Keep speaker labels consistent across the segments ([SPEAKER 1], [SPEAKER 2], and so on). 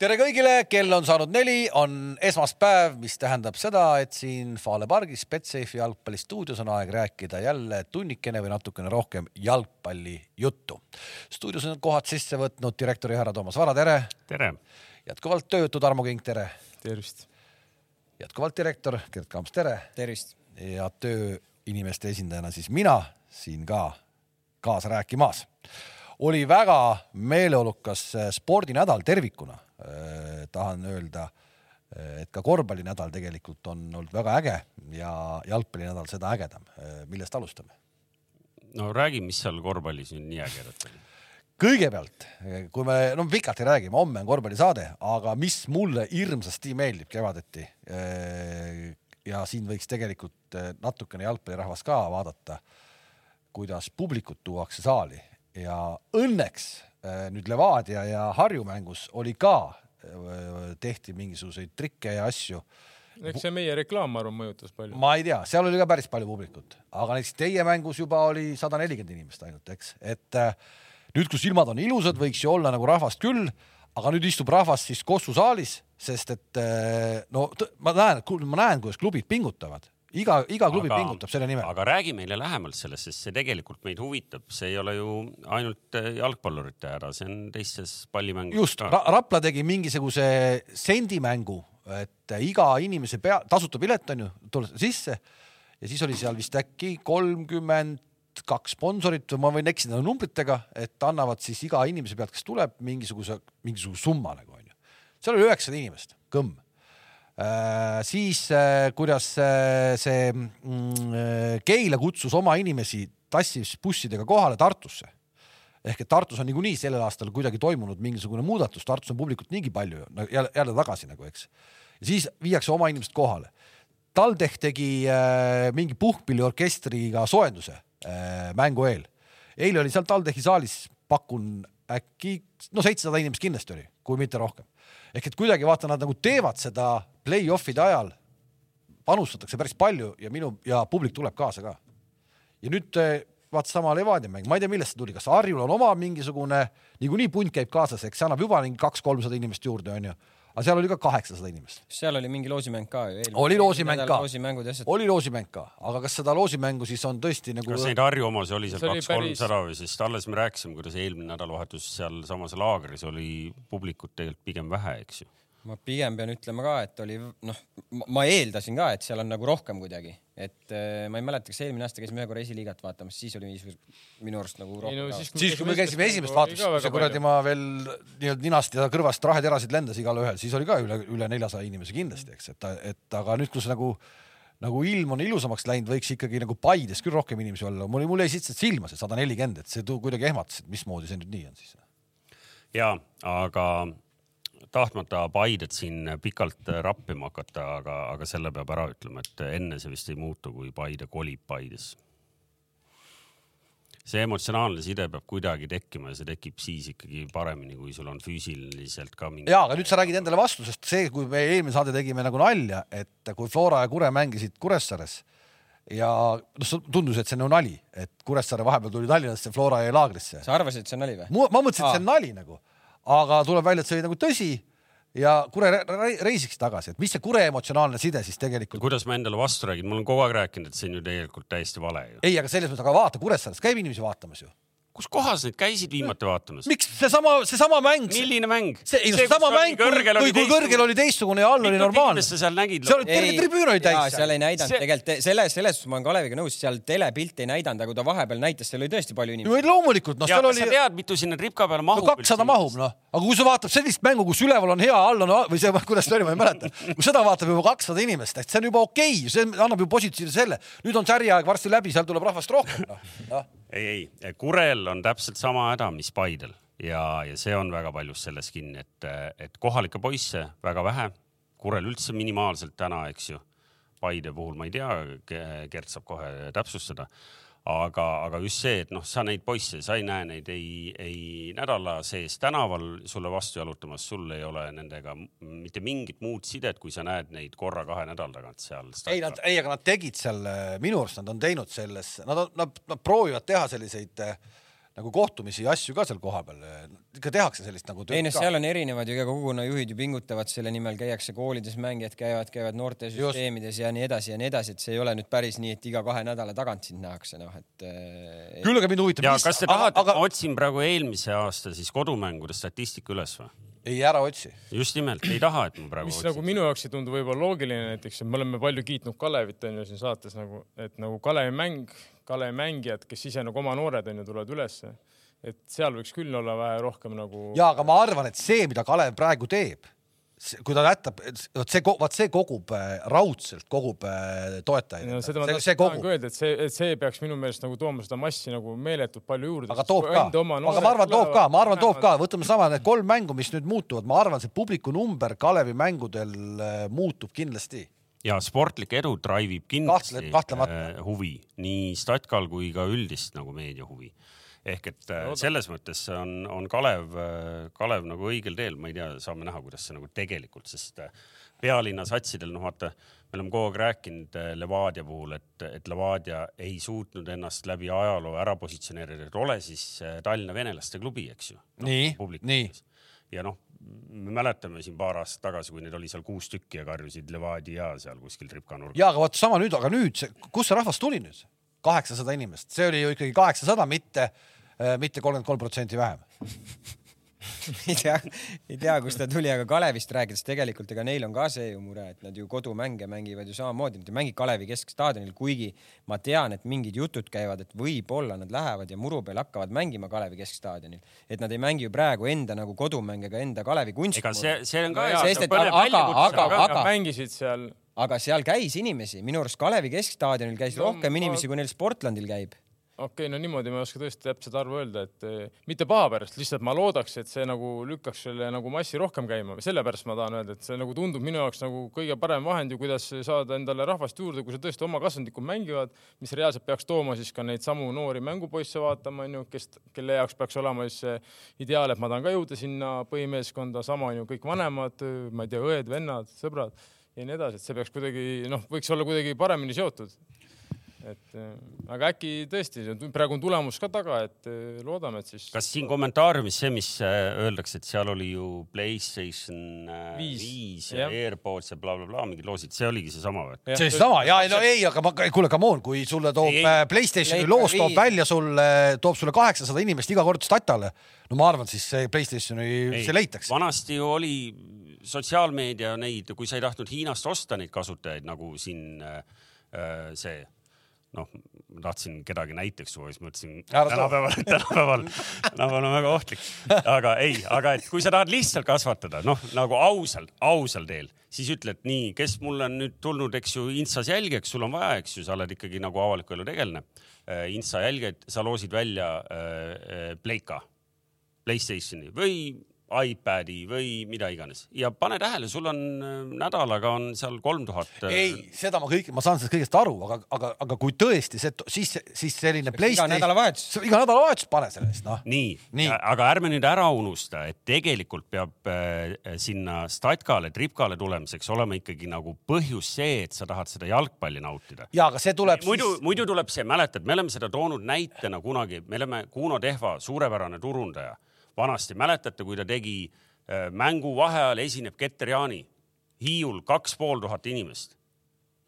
[SPEAKER 1] tere kõigile, kell on saanud neli, on esmaspäev, mis tähendab seda, et siin Fale pargis Betsafe jalgpallistuudios on aeg rääkida jälle tunnikene või natukene rohkem jalgpallijuttu. stuudios on kohad sisse võtnud direktori härra Toomas Vara, tere.
[SPEAKER 2] tere.
[SPEAKER 1] jätkuvalt töötu Tarmo King, tere.
[SPEAKER 3] tervist.
[SPEAKER 1] jätkuvalt direktor Gerd Kamps, tere.
[SPEAKER 4] tervist.
[SPEAKER 1] ja tööinimeste esindajana siis mina siin ka kaasa rääkimas oli väga meeleolukas spordinädal tervikuna Äh, tahan öelda, äh, et ka korvpallinädal tegelikult on olnud väga äge ja jalgpallinädal seda ägedam. Äh, millest alustame?
[SPEAKER 2] no räägi, mis seal korvpallis nüüd nii ägedat oli?
[SPEAKER 1] kõigepealt, kui me, no pikalt ei räägi, homme on korvpallisaade, aga mis mulle hirmsasti meeldib kevadeti ja siin võiks tegelikult natukene jalgpallirahvast ka vaadata, kuidas publikut tuuakse saali ja õnneks Äh, nüüd Levadia ja Harju mängus oli ka, äh, tehti mingisuguseid trikke ja asju.
[SPEAKER 3] eks see meie reklaam, ma arvan, mõjutas palju.
[SPEAKER 1] ma ei tea, seal oli ka päris palju publikut, aga näiteks teie mängus juba oli sada nelikümmend inimest ainult, eks, et äh, nüüd, kus ilmad on ilusad, võiks ju olla nagu rahvast küll, aga nüüd istub rahvas siis Kossu saalis, sest et no ma näen, ma näen, kuidas klubid pingutavad iga, iga klubi aga, pingutab selle nimel.
[SPEAKER 2] aga räägi meile lähemalt sellest, sest see tegelikult meid huvitab, see ei ole ju ainult äh, jalgpallurite häda, see on teistes pallimängudes
[SPEAKER 1] just. Ra, Rapla tegi mingisuguse sendimängu, et iga inimese pea, tasuta pilet on ju, tuleb sisse. Ja siis oli seal vist äkki kolmkümmend kaks sponsorit või ma võin eksida numbritega, et annavad siis iga inimese pealt, kes tuleb mingisuguse, mingisuguse summa nagu onju. seal oli üheksasada inimest, kõmm. Äh, siis äh, kuidas äh, see mm, Keila kutsus oma inimesi, tassis bussidega kohale Tartusse. ehk et Tartus on niikuinii sellel aastal kuidagi toimunud mingisugune muudatus, Tartus on publikut niigi palju no, jälle, jälle tagasi nagu, eks. ja siis viiakse oma inimesed kohale. TalTech tegi äh, mingi puhkpilliorkestriga soojenduse äh, mängu eel. eile oli seal TalTechi saalis, pakun äkki, no seitsesada inimest kindlasti oli, kui mitte rohkem ehk et kuidagi vaata, nad nagu teevad seda play-off'ide ajal, panustatakse päris palju ja minu ja publik tuleb kaasa ka. ja nüüd eh, vaata sama Levadia mäng, ma ei tea, millest see tuli, kas Harjul on oma mingisugune, niikuinii punt käib kaasas, eks see annab juba mingi kaks-kolmsada inimest juurde, onju aga seal oli ka kaheksasada inimest.
[SPEAKER 4] seal oli mingi loosimäng ka ju.
[SPEAKER 1] oli loosimäng ka, oli loosimäng ka, aga kas seda loosimängu siis on tõesti nagu.
[SPEAKER 2] kas neid Harju omasid oli seal kaks-kolmsada päris... või, sest alles me rääkisime, kuidas eelmine nädalavahetus sealsamas laagris oli publikut tegelikult pigem vähe, eks ju
[SPEAKER 4] ma pigem pean ütlema ka, et oli noh, ma eeldasin ka, et seal on nagu rohkem kuidagi, et äh, ma ei mäleta, kas eelmine aasta käisime ühe korra esiliigat vaatamas, siis oli minu arust nagu rohkem.
[SPEAKER 1] No, siis, siis kui me käisime esimest vaatust, see kuradi ma veel nii-öelda ninast ja kõrvast raheterasid lendas igalühel, siis oli ka üle, üle neljasaja inimese kindlasti, eks, et, et aga nüüd, kus nagu nagu ilm on ilusamaks läinud, võiks ikkagi nagu Paides küll rohkem inimesi olla. mul, mul jäi lihtsalt silma see sada nelikümmend, et see kuidagi ehmatas, et mismoodi see nüüd nii on siis.
[SPEAKER 2] ja, aga tahtmata Paidet siin pikalt rappima hakata, aga, aga selle peab ära ütlema, et enne see vist ei muutu, kui Paide kolib Paidesse. see emotsionaalne side peab kuidagi tekkima ja see tekib siis ikkagi paremini, kui sul on füüsiliselt ka mingi.
[SPEAKER 1] ja, aga nüüd sa räägid endale vastu, sest see, kui me eelmine saade tegime nagu nalja, et kui Flora ja Kure mängisid Kuressaares ja noh, tundus, et see on nagu nali, et Kuressaare vahepeal tuli Tallinnasse, Flora jäi laagrisse.
[SPEAKER 4] sa arvasid, et see on nali või?
[SPEAKER 1] ma mõtlesin, et see on nali nagu aga tuleb välja, et see oli nagu tõsi ja Kure reisiks tagasi, et mis see Kure emotsionaalne side siis tegelikult.
[SPEAKER 2] kuidas ma endale vastu räägin, ma olen kogu aeg rääkinud, et see on ju tegelikult täiesti vale ju.
[SPEAKER 1] ei, aga selles mõttes, aga vaata Kuressaares käib inimesi vaatamas ju
[SPEAKER 2] kus kohas need käisid viimati vaatamas?
[SPEAKER 1] miks seesama, seesama mäng?
[SPEAKER 2] milline mäng?
[SPEAKER 1] see, ei no seesama mäng, kui, kui, kui kõrgel oli teistsugune ja all oli normaalne.
[SPEAKER 2] sa seal nägid?
[SPEAKER 1] seal oli terve tribüün oli täis.
[SPEAKER 4] seal ei näidanud see... tegelikult, selles, selles suhtes ma olen Kaleviga nõus, seal telepilti ei näidanud, aga kui ta vahepeal näitas, seal oli tõesti palju inimesi.
[SPEAKER 1] loomulikult, noh, seal oli.
[SPEAKER 2] sa tead, mitu sinna tripka peale mahub?
[SPEAKER 1] kakssada mahub, noh. aga kui sa vaatad sellist mängu, kus üleval on hea, all on või see, kuidas see oli, ma ei mäleta. kui seda vaatab juba kakssada inimest, et see on juba okei okay,, see annab ju positiivse selle. nüüd on särjeaeg varsti läbi, seal tuleb rahvast rohkem, noh
[SPEAKER 2] ei, ei, Kurel on täpselt sama häda, mis Paidel ja, ja see on väga paljus selles kinni, et, et kohalikke poisse väga vähe, Kurel üldse minimaalselt täna, eks ju. Paide puhul ma ei tea, Gert saab kohe täpsustada aga, aga just see, et noh, sa neid poisse, sa ei näe neid ei, ei nädala sees tänaval sulle vastu jalutamas, sul ei ole nendega mitte mingit muud sidet, kui sa näed neid korra-kahe nädala tagant seal.
[SPEAKER 1] ei, nad, ei, aga nad tegid seal, minu arust nad on teinud selles, nad, nad, nad proovivad teha selliseid nagu kohtumisi ja asju ka seal kohapeal, ikka tehakse sellist nagu
[SPEAKER 4] ei noh, seal on erinevad ju ka kogukonnajuhid ju pingutavad selle nimel, käiakse koolides, mängijad käivad, käivad noortesüsteemides ja nii edasi ja nii edasi, et see ei ole nüüd päris nii, et iga kahe nädala tagant sind nähakse, noh et, et.
[SPEAKER 1] küll aga mind huvitab,
[SPEAKER 2] ja kas te
[SPEAKER 1] aga,
[SPEAKER 2] tahate,
[SPEAKER 1] aga
[SPEAKER 2] ma otsin praegu eelmise aasta siis kodumängude statistika üles või?
[SPEAKER 1] ei ära otsi.
[SPEAKER 2] just nimelt, ei taha, et ma praegu
[SPEAKER 3] mis nagu
[SPEAKER 2] otsin.
[SPEAKER 3] minu jaoks ei tundu võib-olla loogiline näiteks, et me oleme palju kiitnud Kalevit onju siin saates nagu, et nagu Kalevi mäng, Kalevi mängijad, kes ise nagu oma noored onju tulevad ülesse, et seal võiks küll olla vähe rohkem nagu.
[SPEAKER 1] ja aga ma arvan, et see, mida Kalev praegu teeb, kui ta jätab, vot see, vot see kogub äh, raudselt kogub äh, toetajaid
[SPEAKER 3] no seda ma
[SPEAKER 1] see,
[SPEAKER 3] tahtsin
[SPEAKER 1] see
[SPEAKER 3] tahangi
[SPEAKER 1] kogub,
[SPEAKER 3] öelda, et see, et see peaks minu meelest nagu tooma seda massi nagu meeletult palju juurde.
[SPEAKER 1] aga toob ka, aga ma arvan, toob ka, ma arvan, toob ka, võtame sama need kolm mängu, mis nüüd muutuvad, ma arvan, see publiku number Kalevi mängudel äh, muutub kindlasti.
[SPEAKER 2] ja sportlik edu drive ib kindlasti
[SPEAKER 1] Kahtle-
[SPEAKER 2] huvi, nii Statkal kui ka üldist nagu meedia huvi. Ehk et äh, selles mõttes on, on Kalev, Kalev nagu õigel teel, ma ei tea, saame näha, kuidas see nagu tegelikult, sest äh, pealinna satsidel, noh vaata, me oleme kogu aeg rääkinud äh, Levadia puhul, et, et Levadia ei suutnud ennast läbi ajaloo ära positsioneerida, et ole siis äh, Tallinna venelaste klubi, eks ju.
[SPEAKER 1] Nii, nii.
[SPEAKER 2] ja noh, me mäletame siin paar aastat tagasi, kui neid oli seal kuus tükki ja karjusid Levadia seal kuskil tripka nurgas.
[SPEAKER 1] ja aga vot sama nüüd, aga nüüd, kust see rahvas tuli nüüd? Kaheksasada inimest, see oli ju ikkagi kaheksasada, mitte, mitte kolmkümmend kolm protsenti vähem.
[SPEAKER 4] ei tea, ei tea, kust ta tuli, aga Kalevist rääkides tegelikult ega neil on ka see ju mure, et nad ju kodumänge mängivad ju samamoodi, nad ei mängi Kalevi keskstaadionil, kuigi ma tean, et mingid jutud käivad, et võib-olla nad lähevad ja muru peal hakkavad mängima Kalevi keskstaadionil, et nad ei mängi ju praegu enda nagu kodumänge ega enda Kalevi kunsti.
[SPEAKER 2] ega see, see on ka põnev
[SPEAKER 4] aga- aga-
[SPEAKER 2] aga-
[SPEAKER 4] aga-
[SPEAKER 3] mängisid seal
[SPEAKER 4] aga seal käis inimesi, minu arust Kalevi keskstaadionil käis
[SPEAKER 3] No
[SPEAKER 4] rohkem
[SPEAKER 3] ma-
[SPEAKER 4] inimesi, kui neil Sportlandil käib.
[SPEAKER 3] okei okay,, no niimoodi ma ei oska tõesti täpset arvu öelda, et eh, mitte paha pärast, lihtsalt ma loodaks, et see nagu lükkaks selle nagu massi rohkem käima, sellepärast ma tahan öelda, et see nagu tundub minu jaoks nagu kõige parem vahend ju, kuidas saada endale rahvast juurde, kui sa tõesti oma kasvandikud mängivad, mis reaalselt peaks tooma siis ka neid samu noori mängupoisse vaatama, onju, kes, kelle jaoks peaks olema siis see ideaal, et ma tahan ka jõuda sinna põhimeeskonda, sama on ju kõik vanemad, ma ei tea, õed-vennad, sõbrad ja nii edasi, et see peaks kuidagi noh, võiks olla kuidagi paremini seotud et äh, aga äkki tõesti, praegu on tulemus ka taga, et äh, loodame, et siis.
[SPEAKER 2] kas siin kommentaariumis see, mis äh, öeldakse, et seal oli ju Playstation
[SPEAKER 3] Viis.
[SPEAKER 2] viis ja. AirPods ja blablabla bla,, mingid loosid, see oligi seesama või?
[SPEAKER 1] see seesama ja no ei, aga ma, kuule, come on, kui sulle toob
[SPEAKER 2] Ei,
[SPEAKER 1] Playstationi
[SPEAKER 4] Playsta
[SPEAKER 1] loos toob välja sulle, toob sulle kaheksasada inimest iga kord statale, no ma arvan, siis see Playstationi, see leitakse.
[SPEAKER 2] vanasti ju oli sotsiaalmeedia neid, kui sa ei tahtnud Hiinast osta neid kasutajaid nagu siin äh, äh, see noh, tahtsin kedagi näiteks tuua, siis mõtlesin tänapäeval, tänapäeval, tänapäeval on väga ohtlik, aga ei, aga et kui sa tahad lihtsalt kasvatada, noh nagu ausal, ausal teel, siis ütled nii, kes mulle on nüüd tulnud, eks ju, Instas jälgijaks, sul on vaja, eks ju, sa oled ikkagi nagu avaliku elu tegelane. Insta jälgijad, sa loosid välja äh, äh, Pleika, Playstationi või iPadi või mida iganes ja pane tähele, sul on äh, nädalaga on seal kolm tuhat. äh,
[SPEAKER 1] ei, seda ma kõik, ma saan sellest kõigest aru, aga, aga, aga kui tõesti see, siis, siis selline
[SPEAKER 4] iga
[SPEAKER 1] Playstation,
[SPEAKER 4] nädalavahetus.
[SPEAKER 1] iga nädalavahetus pane selle eest, noh.
[SPEAKER 2] nii,
[SPEAKER 1] Nii.
[SPEAKER 2] nii., aga ärme nüüd ära unusta, et tegelikult peab äh, sinna statkale, tripkale tulemiseks olema ikkagi nagu põhjus see, et sa tahad seda jalgpalli nautida.
[SPEAKER 1] ja aga see tuleb
[SPEAKER 2] muidu,
[SPEAKER 1] siis,
[SPEAKER 2] muidu tuleb see, mäletad, me oleme seda toonud näitena kunagi, me oleme Kuno Tehva, suurepärane turundaja, vanasti mäletate, kui ta tegi äh, mängu vaheajal esineb Keter Jaani, Hiiul kaks pool tuhat inimest.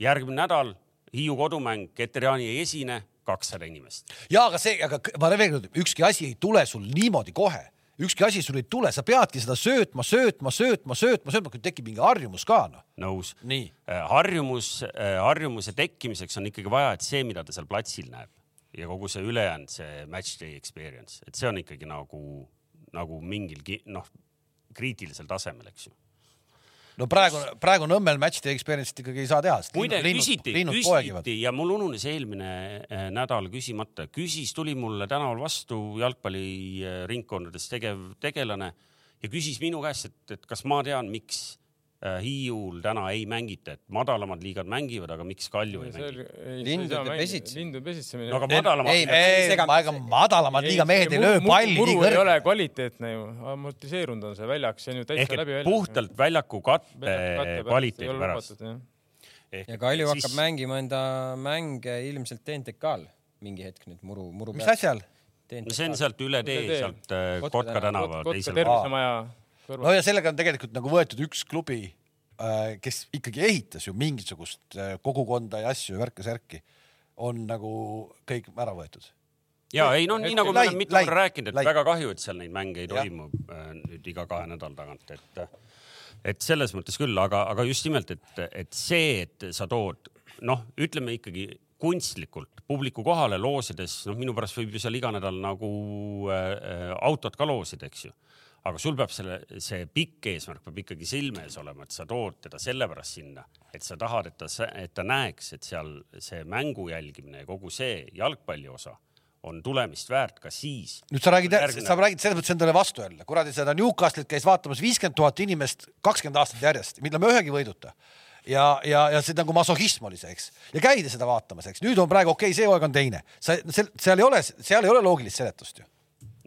[SPEAKER 2] järgmine nädal Hiiu kodumäng, Keter Jaani ei esine, kakssada inimest.
[SPEAKER 1] ja aga see, aga ma veel kord, ükski asi ei tule sul niimoodi kohe, ükski asi sul ei tule, sa peadki seda söötma, söötma, söötma, söötma, söötma, kui tekib mingi harjumus ka, noh.
[SPEAKER 2] nõus.
[SPEAKER 1] nii,
[SPEAKER 2] harjumus, harjumuse tekkimiseks on ikkagi vaja, et see, mida ta seal platsil näeb ja kogu see ülejäänud, see match day experience, et see on ikkagi nagu, nagu mingil ki- noh, kriitilisel tasemel, eks ju.
[SPEAKER 1] no praegu, praegu Nõmmel match day experience'it ikkagi ei saa teha, sest
[SPEAKER 2] muide,
[SPEAKER 1] linnud,
[SPEAKER 2] küsiti, küsiti ja mul ununes eelmine eh, nädal küsimata, küsis, tuli mulle tänaval vastu jalgpalliringkondades tegev tegelane ja küsis minu käest, et, et kas ma tean, miks Hiiul täna ei mängita, et madalamad liigad mängivad, aga miks Kalju ei mängi?
[SPEAKER 4] Lindude pesitsemine.
[SPEAKER 3] lindude pesitsemine.
[SPEAKER 2] no aga madalamad
[SPEAKER 4] ei,
[SPEAKER 2] ei,.
[SPEAKER 1] ei, ega madalamad liiga mehed ei löö palli nii
[SPEAKER 3] ei
[SPEAKER 1] kõrgelt.
[SPEAKER 3] ole kvaliteetne ju, amortiseerunud on see väljak, see on ju täitsa läbi
[SPEAKER 2] et puhtalt väljaku katte kvaliteedi pärast.
[SPEAKER 4] ja Kalju hakkab mängima enda mänge ilmselt TNTK-l mingi hetk nüüd muru, muru
[SPEAKER 1] mis asjal?
[SPEAKER 2] no see on sealt üle tee, sealt äh, Kotka tänava
[SPEAKER 3] Kotka
[SPEAKER 2] teisel pool.
[SPEAKER 3] tervisemaja kõrval
[SPEAKER 1] no ja sellega on tegelikult nagu võetud üks klubi, kes ikkagi ehitas ju mingisugust äh, kogukonda ja asju ja värke-särki, on nagu kõik ära võetud.
[SPEAKER 2] ja ei noh, nii nagu me oleme mitu korda rääkinud, et
[SPEAKER 1] läid.
[SPEAKER 2] väga kahju, et seal neid mänge ei toimu äh, nüüd iga kahe nädala tagant, et et selles mõttes küll, aga, aga just nimelt, et, et see, et sa tood noh, ütleme ikkagi kunstlikult publiku kohale loosides, noh, minu pärast võib ju seal iga nädal nagu äh, autot ka loosida, eks ju aga sul peab selle, see pikk eesmärk peab ikkagi silme ees olema, et sa tood teda sellepärast sinna, et sa tahad, et ta, et ta näeks, et seal see mängu jälgimine ja kogu see jalgpalli osa on tulemist väärt ka siis.
[SPEAKER 1] nüüd sa räägid, sa räägid selles mõttes endale vastu jälle, kuradi seda Newcastle'it käis vaatamas viiskümmend tuhat inimest kakskümmend aastat järjest, ilma ühegi võiduta. ja, ja, ja see nagu masohhism oli see, eks, ja käidi seda vaatamas, eks nüüd on praegu okei okay,, see hooaeg on teine, sa, seal ei ole, seal ei ole loogilist seletust ju.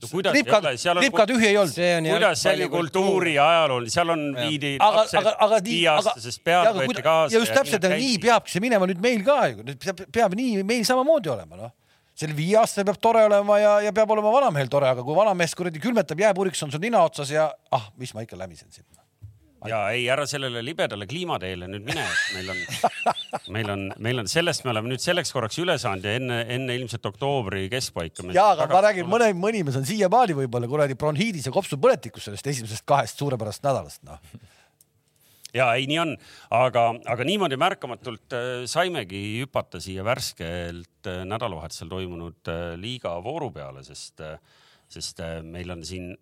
[SPEAKER 2] No kuidas,
[SPEAKER 1] Lipka, Lipka tühi ei olnud.
[SPEAKER 4] see on
[SPEAKER 2] kuidas see oli kultuuri ja ajaloo, seal on viidi
[SPEAKER 1] aga,
[SPEAKER 2] lapsed
[SPEAKER 1] aga, aga nii, aga
[SPEAKER 2] viieaastasest peale võeti kaasa.
[SPEAKER 1] ja just täpselt, nii. peabki see minema nüüd meil ka ju, peab, nii meil samamoodi olema, noh. sel viieaastasel peab tore olema ja, ja peab olema vanamehel tore, aga kui vanamees kuradi külmetab jääpuriks, on sul nina otsas ja ah, mis ma ikka lämisen siin.
[SPEAKER 2] Ja ei, ära sellele libedale kliimateele nüüd mine, meil on, meil on, meil on, sellest me oleme nüüd selleks korraks üle saanud ja enne, enne ilmselt oktoobri keskpaika.
[SPEAKER 1] ja, aga ma räägin, mõne, mõni mees on siiamaani võib-olla kuradi bronhiidis ja kopsupõletikus sellest esimesest kahest suurepärasest nädalast, noh.
[SPEAKER 2] ja ei, nii on, aga, aga niimoodi märkamatult äh, saimegi hüpata siia värskelt äh, nädalavahetusel toimunud äh, liiga vooru peale, sest, sest meil on siin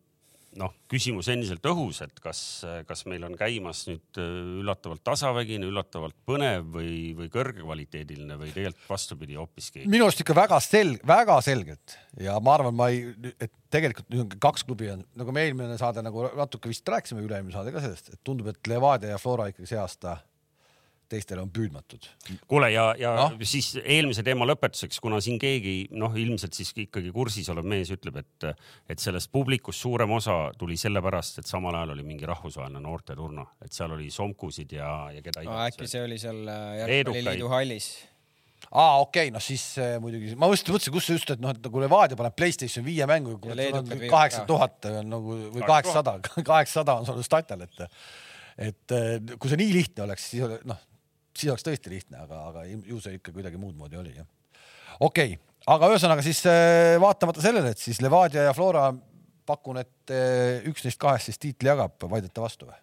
[SPEAKER 2] noh, küsimus endiselt õhus, et kas, kas meil on käimas nüüd äh, üllatavalt tasavägine, üllatavalt põnev või, või kõrgekvaliteediline või tegelikult vastupidi hoopiski.
[SPEAKER 1] minu arust ikka väga selg-, väga selgelt ja ma arvan, ma ei, et tegelikult nüüd on kaks klubi on, nagu me eelmine saade nagu natuke vist rääkisime, üle-eelmine saade ka sellest, et tundub, et Levadia ja Flora ikkagi see aasta teistele on püüdmatud.
[SPEAKER 2] kuule ja, ja no? siis eelmise teema lõpetuseks, kuna siin keegi noh, ilmselt siis ikkagi kursis olev mees ütleb, et, et sellest publikust suurem osa tuli sellepärast, et samal ajal oli mingi rahvusvaheline noorteturna, et seal oli somkusid ja, ja keda
[SPEAKER 4] no,. äkki see oli seal äh, jalgpalliliidu hallis.
[SPEAKER 1] aa, okei okay,, noh siis äh, muidugi, ma just mõtlesin, kus just, et noh, et nagu Levadia paneb Playstation viie mängu, kaheksa
[SPEAKER 4] ka.
[SPEAKER 1] tuhat on nagu või kaheksasada, kaheksasada on sul statel, et et äh, kui see nii lihtne oleks, siis noh, siis oleks tõesti lihtne, aga, aga ju see ikka kuidagi muud moodi oli jah. okei okay., aga ühesõnaga siis äh, vaatamata sellele, et siis Levadia ja Flora pakun, et äh, üks neist kahest siis tiitli jagab, vaidlete vastu või?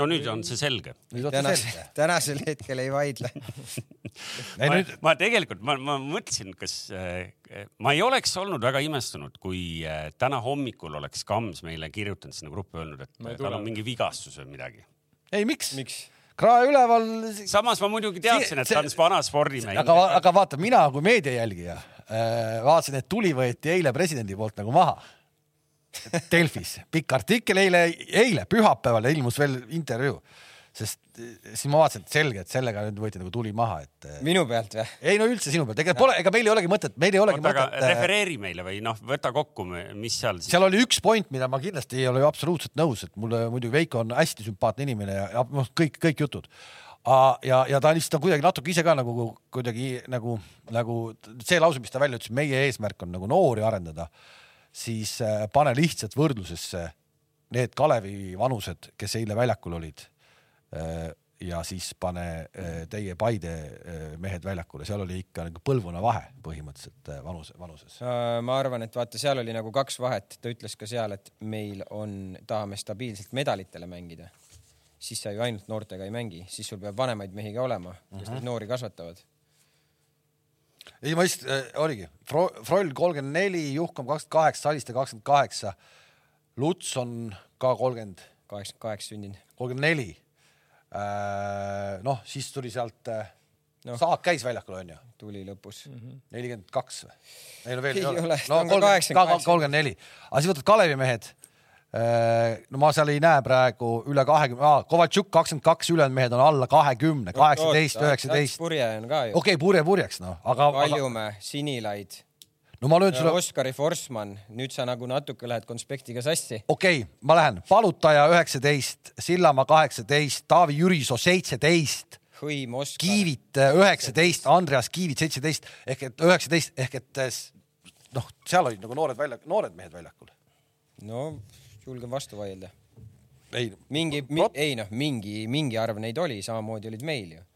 [SPEAKER 2] no nüüd on see selge.
[SPEAKER 1] nüüd on see
[SPEAKER 4] tänasel
[SPEAKER 1] selge.,
[SPEAKER 4] tänasel hetkel ei vaidle.
[SPEAKER 2] ma,
[SPEAKER 1] nüüd,
[SPEAKER 2] ma tegelikult, ma, ma mõtlesin, kas äh, ma ei oleks olnud väga imestunud, kui äh, täna hommikul oleks Kams meile kirjutanud sinna gruppi öelnud, et tal on mingi vigastus või midagi.
[SPEAKER 1] ei miks,
[SPEAKER 4] miks?
[SPEAKER 1] Krae üleval.
[SPEAKER 2] samas ma muidugi teadsin, et ta on
[SPEAKER 1] See-
[SPEAKER 2] vana spordimees.
[SPEAKER 1] aga, aga vaata, mina kui meedia jälgija äh, vaatasin, et tuli võeti eile presidendi poolt nagu maha. Delfis, pikk artikkel eile, eile pühapäeval ilmus veel intervjuu, sest äh, siis ma vaatasin, et selge, et sellega nüüd võeti nagu tuli maha, et äh,
[SPEAKER 4] minu pealt või?
[SPEAKER 1] ei no üldse sinu pealt, ega pole, ega meil ei olegi mõtet, meil ei olegi
[SPEAKER 2] oota, aga
[SPEAKER 1] mõtet. äh,
[SPEAKER 2] refereeri meile või noh, võta kokku, mis seal siis.
[SPEAKER 1] seal oli üks point, mida ma kindlasti ei ole ju absoluutselt nõus, et mulle muidugi Veiko on hästi sümpaatne inimene ja, noh, kõik, kõik jutud. ja, ja ta lihtsalt on kuidagi natuke ise ka nagu kuidagi nagu, nagu see lause, mis ta välja ütles, meie eesmärk on nagu noori arendada, siis pane lihtsalt võrdlusesse need Kalevi vanused, kes eile väljakul olid. Ja siis pane äh, teie Paide äh, mehed väljakule, seal oli ikka nagu põlvkonna vahe põhimõtteliselt äh, vanuse, vanuses.
[SPEAKER 4] ma arvan, et vaata, seal oli nagu kaks vahet, ta ütles ka seal, et meil on, tahame stabiilselt medalitele mängida. siis sa ju ainult noortega ei mängi, siis sul peab vanemaid mehi ka olema, kes neid noori kasvatavad.
[SPEAKER 1] ei, ma just äh,, oligi Fro, Froll kolmkümmend neli, Juhkam kakskümmend kaheksa, Saliste kakskümmend kaheksa, Luts on ka kolmkümmend,
[SPEAKER 4] kaheksakümmend kaheksa sündinud.
[SPEAKER 1] kolmkümmend neli. noh, siis tuli sealt äh, no., Saak käis väljakul onju,
[SPEAKER 4] tuli lõpus. -hmm.
[SPEAKER 1] nelikümmend kaks või? ei no veel
[SPEAKER 4] Ei
[SPEAKER 1] ole
[SPEAKER 4] ole,,
[SPEAKER 1] no
[SPEAKER 4] 88.
[SPEAKER 1] kolmkümmend neli, aga siis võtad Kalevi mehed. no ma seal ei näe praegu üle kahekümne, Kovaltšuk kakskümmend kaks, ülejäänud mehed on alla kahekümne, kaheksateist, üheksateist.
[SPEAKER 4] purje on ka ju.
[SPEAKER 1] okei okay,, purje purjeks noh, aga, aga
[SPEAKER 4] Kaljumäe, Sinilaid,
[SPEAKER 1] no ma löön sulle,
[SPEAKER 4] Oskari Forsman, nüüd sa nagu natuke lähed konspektiga sassi.
[SPEAKER 1] okei okay,, ma lähen, Palutaja üheksateist, Sillamaa kaheksateist, Taavi Jürisoo seitseteist,
[SPEAKER 4] Hõim, Oskar.
[SPEAKER 1] Kiivit üheksateist, Andreas Kiivit seitseteist ehk et üheksateist ehk et äh, noh, seal olid nagu noored välja, noored mehed väljakul.
[SPEAKER 4] no julgen vastu vaielda.
[SPEAKER 1] ei,
[SPEAKER 4] mingi mi,, ei noh, mingi, mingi arv neid oli, samamoodi olid meil ju.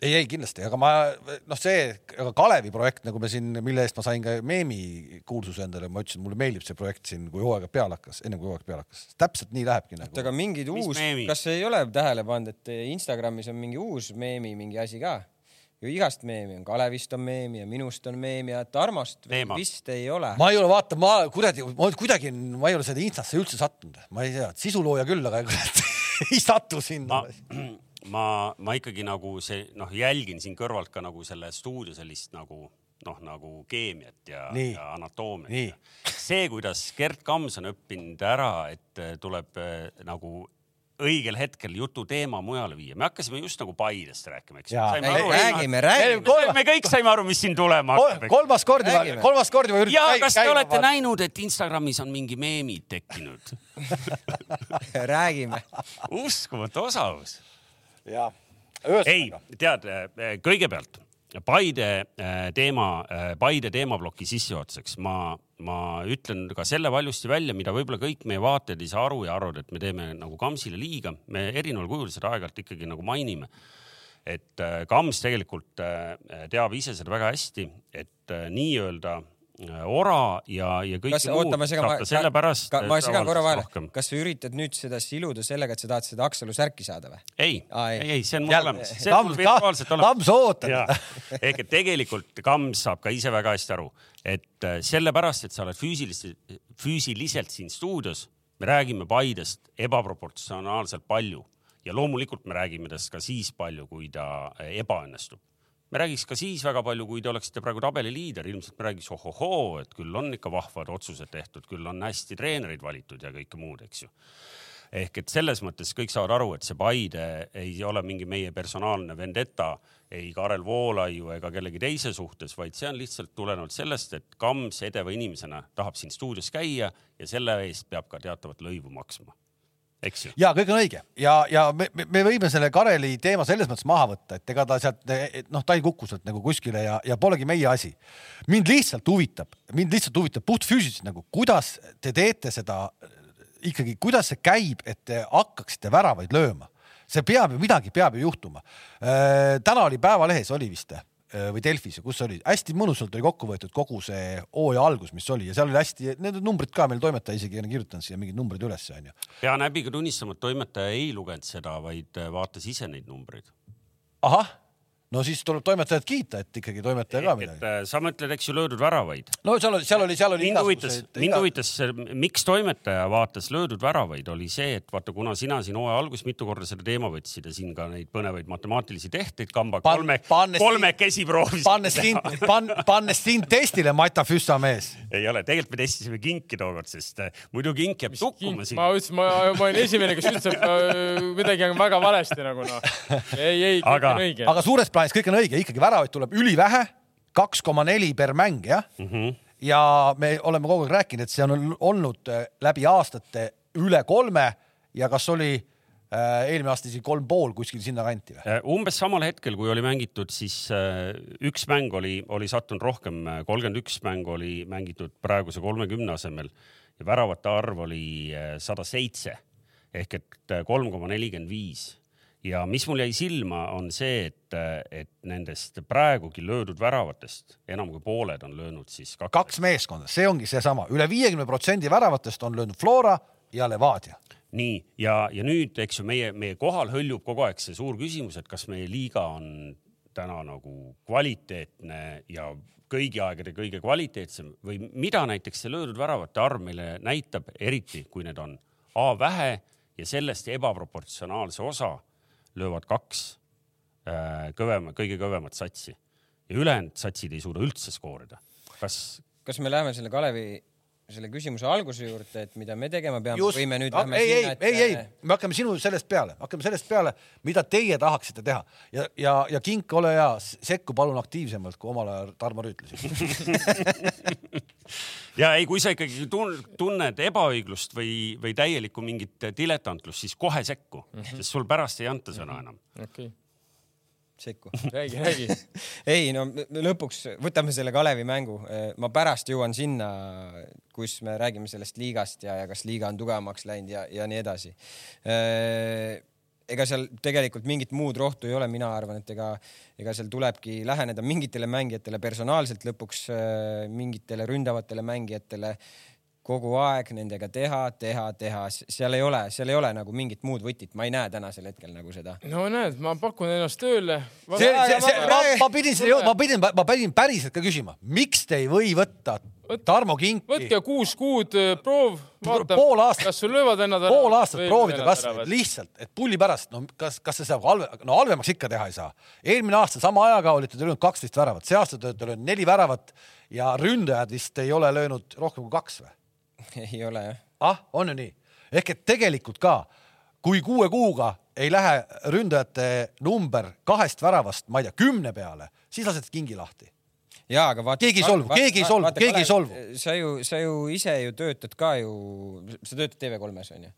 [SPEAKER 1] ei, ei kindlasti, aga ma noh, see, Kalevi projekt, nagu me siin, mille eest ma sain ka meemi kuulsuse endale, ma ütlesin, mulle meeldib see projekt siin, kui hooaeg peale hakkas, enne kui hooaeg peale hakkas, täpselt nii lähebki nagu.
[SPEAKER 4] aga mingid
[SPEAKER 2] Mis
[SPEAKER 4] uus kas ei ole tähele pannud, et Instagramis on mingi uus meemi mingi asi ka? ju igast meemi on, Kalevist on meemi ja minust on meemi ja Tarmost
[SPEAKER 2] Teema.
[SPEAKER 4] vist ei ole.
[SPEAKER 1] ma ei ole, vaata, ma kuradi, ma kuidagi, ma ei ole seda Instasse üldse sattunud, ma ei tea, sisulooja küll, aga kurat ei satu sinna
[SPEAKER 2] ma. ma, ma ikkagi nagu see noh, jälgin siin kõrvalt ka nagu selle stuudio sellist nagu noh, nagu keemiat ja,
[SPEAKER 1] Nii.
[SPEAKER 2] ja anatoomiat see, kuidas Gerd Kams on õppinud ära, et eh, tuleb eh, nagu õigel hetkel jutu teema mujale viia, me hakkasime just nagu Paidest rääkima, eks
[SPEAKER 4] räägime, räägime.
[SPEAKER 2] me kõik saime aru, mis siin tulema hakkab,
[SPEAKER 1] kolmas kord juba kolmas kord juba
[SPEAKER 2] ja kas te olete näinud, et Instagramis on mingi meemid tekkinud?
[SPEAKER 4] räägime.
[SPEAKER 2] uskumatu osavus
[SPEAKER 1] jaa,
[SPEAKER 2] ei tead, kõigepealt Paide äh, teema, Paide teemaploki sissejuhatuseks ma, ma ütlen ka selle valjusti välja, mida võib-olla kõik meie vaatajad ei saa aru ja arvavad, et me teeme nagu Kamsile liiga. me erineval kujul seda aeg-ajalt ikkagi nagu mainime. et Kams tegelikult teab ise seda väga hästi, et nii-öelda ora ja, ja kõike
[SPEAKER 4] kas, oota, ma segan
[SPEAKER 2] saab ta sellepärast.
[SPEAKER 4] ma segan korra vahele. kas sa üritad nüüd seda siluda sellega, et sa tahad seda Aksalu särki saada või?
[SPEAKER 2] ei,
[SPEAKER 4] Aa, ei.
[SPEAKER 2] ei, see on mul olemas. see on mul virtuaalselt olemas.
[SPEAKER 1] Kams ootab
[SPEAKER 2] ehk et tegelikult Kams saab ka ise väga hästi aru, et äh, sellepärast, et sa oled füüsiliselt, füüsiliselt siin stuudios, me räägime Paidest ebaproportsionaalselt palju ja loomulikult me räägime tast ka siis palju, kui ta äh, ebaõnnestub me räägiks ka siis väga palju, kui te oleksite praegu tabeli liider, ilmselt me räägiks ohohoo, et küll on ikka vahvad otsused tehtud, küll on hästi treenereid valitud ja kõike muud, eks ju ehk et selles mõttes kõik saavad aru, et see Paide ei ole mingi meie personaalne vendeta ei Karel Voolaiu ega kellegi teise suhtes, vaid see on lihtsalt tulenevalt sellest, et Kams edeva inimesena tahab siin stuudios käia ja selle eest peab ka teatavat lõivu maksma. Eks ju?
[SPEAKER 1] ja kõik on õige ja, ja me, me, me võime selle Kareli teema selles mõttes maha võtta, et ega ta sealt noh, ta ei kuku sealt nagu kuskile ja, ja polegi meie asi. mind lihtsalt huvitab, mind lihtsalt huvitab puhtfüüsiliselt nagu, kuidas te teete seda ikkagi, kuidas see käib, et te hakkaksite väravaid lööma, see peab ju midagi peab ju juhtuma. täna oli Päevalehes oli vist või Delfis, kus oli hästi mõnusalt oli kokku võetud kogu see hooaja algus, mis oli ja seal oli hästi, need numbrid ka meil toimetaja isegi on kirjutanud siia mingid numbrid ülesse onju.
[SPEAKER 2] pean häbiga tunnistama, et toimetaja ei lugenud seda, vaid vaatas ise neid numbreid.
[SPEAKER 1] ahah, no siis tuleb toimetajat kiita, et ikkagi toimetaja ka midagi.
[SPEAKER 2] äh, sa mõtled, eks ju, löödud väravaid
[SPEAKER 1] no seal oli, seal oli, seal oli
[SPEAKER 2] mind huvitas, mind huvitas, miks toimetaja vaatas löödud väravaid, oli see, et vaata, kuna sina siin hooaja alguses mitu korda selle teema võtsid ja siin ka neid põnevaid matemaatilisi tehteid kamba
[SPEAKER 1] Pan-
[SPEAKER 2] kolme, kolmekesi proovisid.
[SPEAKER 1] pannes sind, pan-, pannes sind testile, Mata Füssa mees.
[SPEAKER 2] ei ole, tegelikult me testisime kinki tookord, sest äh, muidu kink jääb tukkuma siin
[SPEAKER 3] ma. ütlesin, ma, ma olin esimene, kes ütles, et äh, midagi on väga valesti nagu noh. ei, ei, kõik
[SPEAKER 2] Aga-
[SPEAKER 3] on õige.
[SPEAKER 1] aga suures plaanis kõik on õige, ikkagi väravaid tuleb ülivähe, kaks koma neli per mäng jah mm. -hmm. ja me oleme kogu aeg rääkinud, et see on olnud äh, läbi aastate üle kolme ja kas oli äh, eelmine aasta isegi kolm pool kuskil sinnakanti või?
[SPEAKER 2] Äh, umbes samal hetkel, kui oli mängitud, siis üks mäng oli, oli sattunud rohkem, kolmkümmend üks mäng oli mängitud praeguse kolmekümne asemel ja väravate arv oli sada seitse ehk et kolm koma nelikümmend viis ja mis mul jäi silma, on see, et, et nendest praegugi löödud väravatest enam kui pooled on löönud siis kaks,
[SPEAKER 1] kaks meeskonda, see ongi seesama üle viiekümne protsendi väravatest on löönud Flora ja Levadia.
[SPEAKER 2] nii ja, ja nüüd, eks ju, meie, meie kohal hõljub kogu aeg see suur küsimus, et kas meie liiga on täna nagu kvaliteetne ja kõigi aegade kõige kvaliteetsem või mida näiteks see löödud väravate arv meile näitab, eriti kui need on A vähe ja sellest ebaproportsionaalse osa löövad kaks äh, kõvema, kõige kõvemat satsi ja ülejäänud satsid ei suuda üldse skoorida. kas,
[SPEAKER 4] kas me läheme selle Kalevi selle küsimuse alguse juurde, et mida me tegema peame
[SPEAKER 1] just,
[SPEAKER 4] või me nüüd lähme
[SPEAKER 1] ei,
[SPEAKER 4] sinna, et
[SPEAKER 1] ei, ei, me hakkame sinu sellest peale, hakkame sellest peale, mida teie tahaksite teha ja, ja, ja Kink, ole hea, sekku palun aktiivsemalt, kui omal ajal Tarmo ütlesid.
[SPEAKER 2] ja ei, kui sa ikkagi tun- tunned ebaõiglust või, või täielikku mingit diletantlust, siis kohe sekku, sest sul pärast ei anta sõna enam.
[SPEAKER 3] okei.
[SPEAKER 4] Sekku
[SPEAKER 3] räägi, räägi.
[SPEAKER 4] ei no lõpuks võtame selle Kalevi mängu, ma pärast jõuan sinna, kus me räägime sellest liigast ja, ja kas liiga on tugevamaks läinud ja, ja nii edasi. ega seal tegelikult mingit muud rohtu ei ole, mina arvan, et ega, ega seal tulebki läheneda mingitele mängijatele personaalselt lõpuks, mingitele ründavatele mängijatele kogu aeg nendega teha, teha, teha, seal ei ole, seal ei ole nagu mingit muud võtit, ma ei näe tänasel hetkel nagu seda.
[SPEAKER 3] no näed, ma pakun ennast tööle.
[SPEAKER 1] ma
[SPEAKER 4] ma-,
[SPEAKER 1] ma pidin ma pidin, ma pidin päriselt ka küsima, miks te ei või võtta Tarmo Kinki
[SPEAKER 3] võtke kuus kuud äh, proov, vaata
[SPEAKER 1] Pool aastat.,
[SPEAKER 3] kas sul löövad vennad
[SPEAKER 1] pool aastat proovida kasvõi lihtsalt, et pulli pärast, no kas, kas see saab halve, no halvemaks ikka teha ei saa. eelmine aasta sama ajaga olite te löönud kaksteist väravat, see aasta te olete löönud neli väravat ja ründajad vist ei ole löönud rohkem kui kaks või?
[SPEAKER 4] ei ole jah.
[SPEAKER 1] ah, on ju nii? ehk et tegelikult ka, kui kuue kuuga ei lähe ründajate number kahest väravast, ma ei tea, kümne peale, siis lased kingi lahti.
[SPEAKER 4] Ja aga vaata.
[SPEAKER 1] Keegi ei solvu, keegi ei solvu, keegi ei solvu.
[SPEAKER 4] sa ju, sa ju ise ju töötad ka ju, sa töötad TV3-s onju.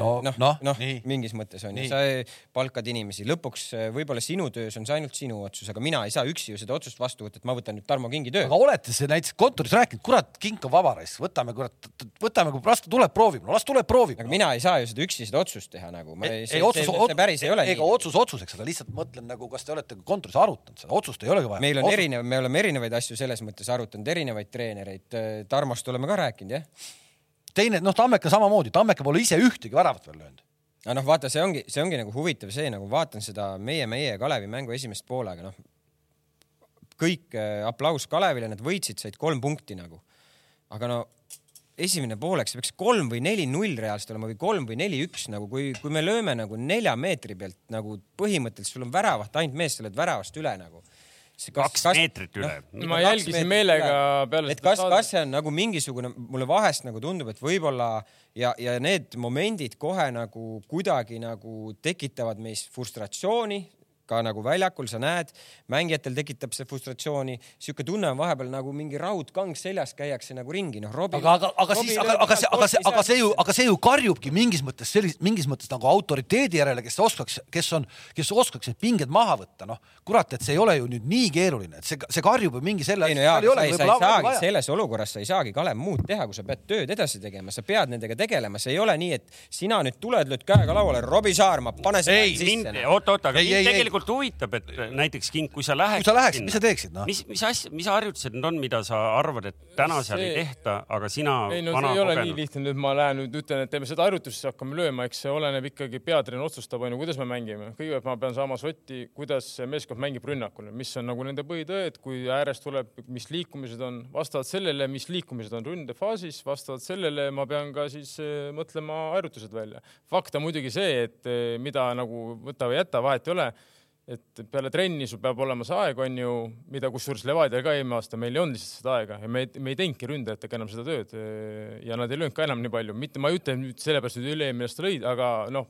[SPEAKER 1] no,
[SPEAKER 4] noh
[SPEAKER 1] noh,
[SPEAKER 4] noh,
[SPEAKER 1] nii.
[SPEAKER 4] mingis mõttes on ju,
[SPEAKER 1] Nii.
[SPEAKER 4] sa palkad inimesi, lõpuks eh, võib-olla sinu töös on see ainult sinu otsus, aga mina ei saa üksi ju seda otsust vastu võtta, et ma võtan nüüd Tarmo Kingi töö
[SPEAKER 1] aga. olete see näiteks kontoris rääkinud, kurat, kink on vaba raisk, võtame kurat, võtame, kui las ta tuleb, proovib, no las tuleb, proovib.
[SPEAKER 4] aga mina ei saa ju seda üksi seda otsust teha nagu.
[SPEAKER 1] ei,
[SPEAKER 4] see,
[SPEAKER 1] ei otsus,
[SPEAKER 4] päris ei ole
[SPEAKER 1] ega otsus otsuseks, aga lihtsalt mõtlen nagu, kas te olete kontoris arutanud seda, otsust ei olegi vaja.
[SPEAKER 4] meil on erinev, me oleme erinevaid asju selles mõttes arutanud, erinevaid treenereid. Tarmost oleme ka rääkinud jah.
[SPEAKER 1] teine, noh, Tammeka samamoodi, Tammeka pole ise ühtegi väravat veel löönud.
[SPEAKER 4] aga noh, vaata, see ongi, see ongi nagu huvitav see nagu vaatan seda meie, meie ja Kalevi mängu esimest poolega, noh kõik äh, aplaus Kalevile, nad võitsid, said kolm punkti nagu. aga no esimene poolek, see peaks kolm või neli-null reaalselt olema või kolm või neli-üks nagu, kui, kui me lööme nagu nelja meetri pealt nagu põhimõtteliselt sul on väravat ainult mees, sa oled väravast üle nagu.
[SPEAKER 2] Kaks meetrit üle.
[SPEAKER 3] ma jälgisin meelega peale
[SPEAKER 4] et kas, kas see on nagu mingisugune, mulle vahest nagu tundub, et võib-olla ja, ja need momendid kohe nagu kuidagi nagu tekitavad meis frustratsiooni ka nagu väljakul sa näed, mängijatel tekitab see frustratsiooni, sihuke tunne on vahepeal nagu mingi raudkang seljas käiakse nagu ringi, noh Robbie.
[SPEAKER 1] aga, aga, aga siis, aga, aga see, aga see, aga see ju, aga see ju karjubki mingis mõttes sellist, mingis mõttes nagu autoriteedi järele, kes oskaks, kes on, kes oskaks need pinged maha võtta, noh. kurat, et see ei ole ju nüüd nii keeruline, et see, see karjub ju mingi selle.
[SPEAKER 4] ei no jaa, sa ei, sa ei saagi selles olukorras, sa ei saagi Kalev muud teha, kui sa pead tööd edasi tegema, sa pead nendega tegelema, see ei ole nii, et sina nüüd tuled, lööd käega lauale, Robbie Saarma, pane see
[SPEAKER 1] Ei,
[SPEAKER 2] mind
[SPEAKER 4] sisse, noh.
[SPEAKER 2] oot, oot, aga
[SPEAKER 1] Ei,
[SPEAKER 2] mind
[SPEAKER 1] ei, ei.
[SPEAKER 2] Tegelikult huvitab, et näiteks King, kui sa läheks.
[SPEAKER 1] Kui sa läheksid, mis sa teeksid, noh?
[SPEAKER 2] mis, mis asja, mis harjutused need on, mida sa arvad, et täna seal ei
[SPEAKER 3] See-
[SPEAKER 2] tehta, aga sina
[SPEAKER 3] ei no see ei ole nii
[SPEAKER 2] kogenud.
[SPEAKER 3] lihtne, nüüd ma lähen nüüd ütlen, et teeme seda harjutust, siis hakkame lööma, eks see oleneb ikkagi, peatreener otsustab, onju, kuidas me mängime. kõigepealt ma pean saama sotti, kuidas see meeskond mängib rünnakul, mis on nagu nende põhitõed, kui äärest tuleb, mis liikumised on, vastavalt sellele, mis liikumised on ründefaasis, vastavalt sellele ma pean ka siis eh, mõtlema harjutused välja. fakt on muidugi see, et eh, mida nagu võta või jäta, vahet ei ole et peale trenni sul peab olema see aeg, on ju, mida kusjuures Levadial ka eelmine aasta meil ei olnud lihtsalt seda aega ja me, me ei teinudki ründajatega enam seda tööd. ja nad ei löönud ka enam nii palju, mitte ma ei ütle nüüd sellepärast, et üle-eelmine aasta lõid, aga noh,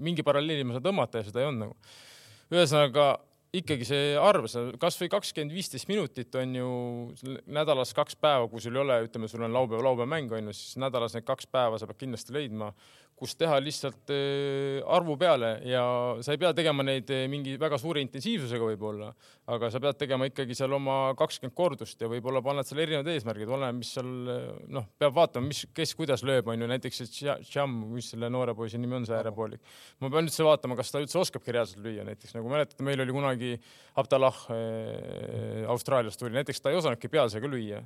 [SPEAKER 3] mingi paralleeli ma saan tõmmata ja seda ei olnud nagu. ühesõnaga ikkagi see arv, sa kasvõi kakskümmend, viisteist minutit on ju nädalas kaks päeva, kui sul ei ole, ütleme, sul on laupäev, laupäev mäng on ju, siis nädalas need kaks päeva sa pead kindlasti leidma, kus teha lihtsalt eh, arvu peale ja sa ei pea tegema neid eh, mingi väga suure intensiivsusega võib-olla, aga sa pead tegema ikkagi seal oma kakskümmend kordust ja võib-olla paned seal erinevad eesmärgid, oleneb, mis seal eh, noh, peab vaatama, mis, kes kuidas lööb, on ju näiteks see Tšam, mis selle noore poisi nimi on, see äärepoolik. ma pean üldse vaatama, kas ta üldse oskabki reaalselt lüüa, näiteks nagu mäletate, meil oli kunagi Abdallah Austraaliast tuli, näiteks ta ei osanudki pealsega lüüa,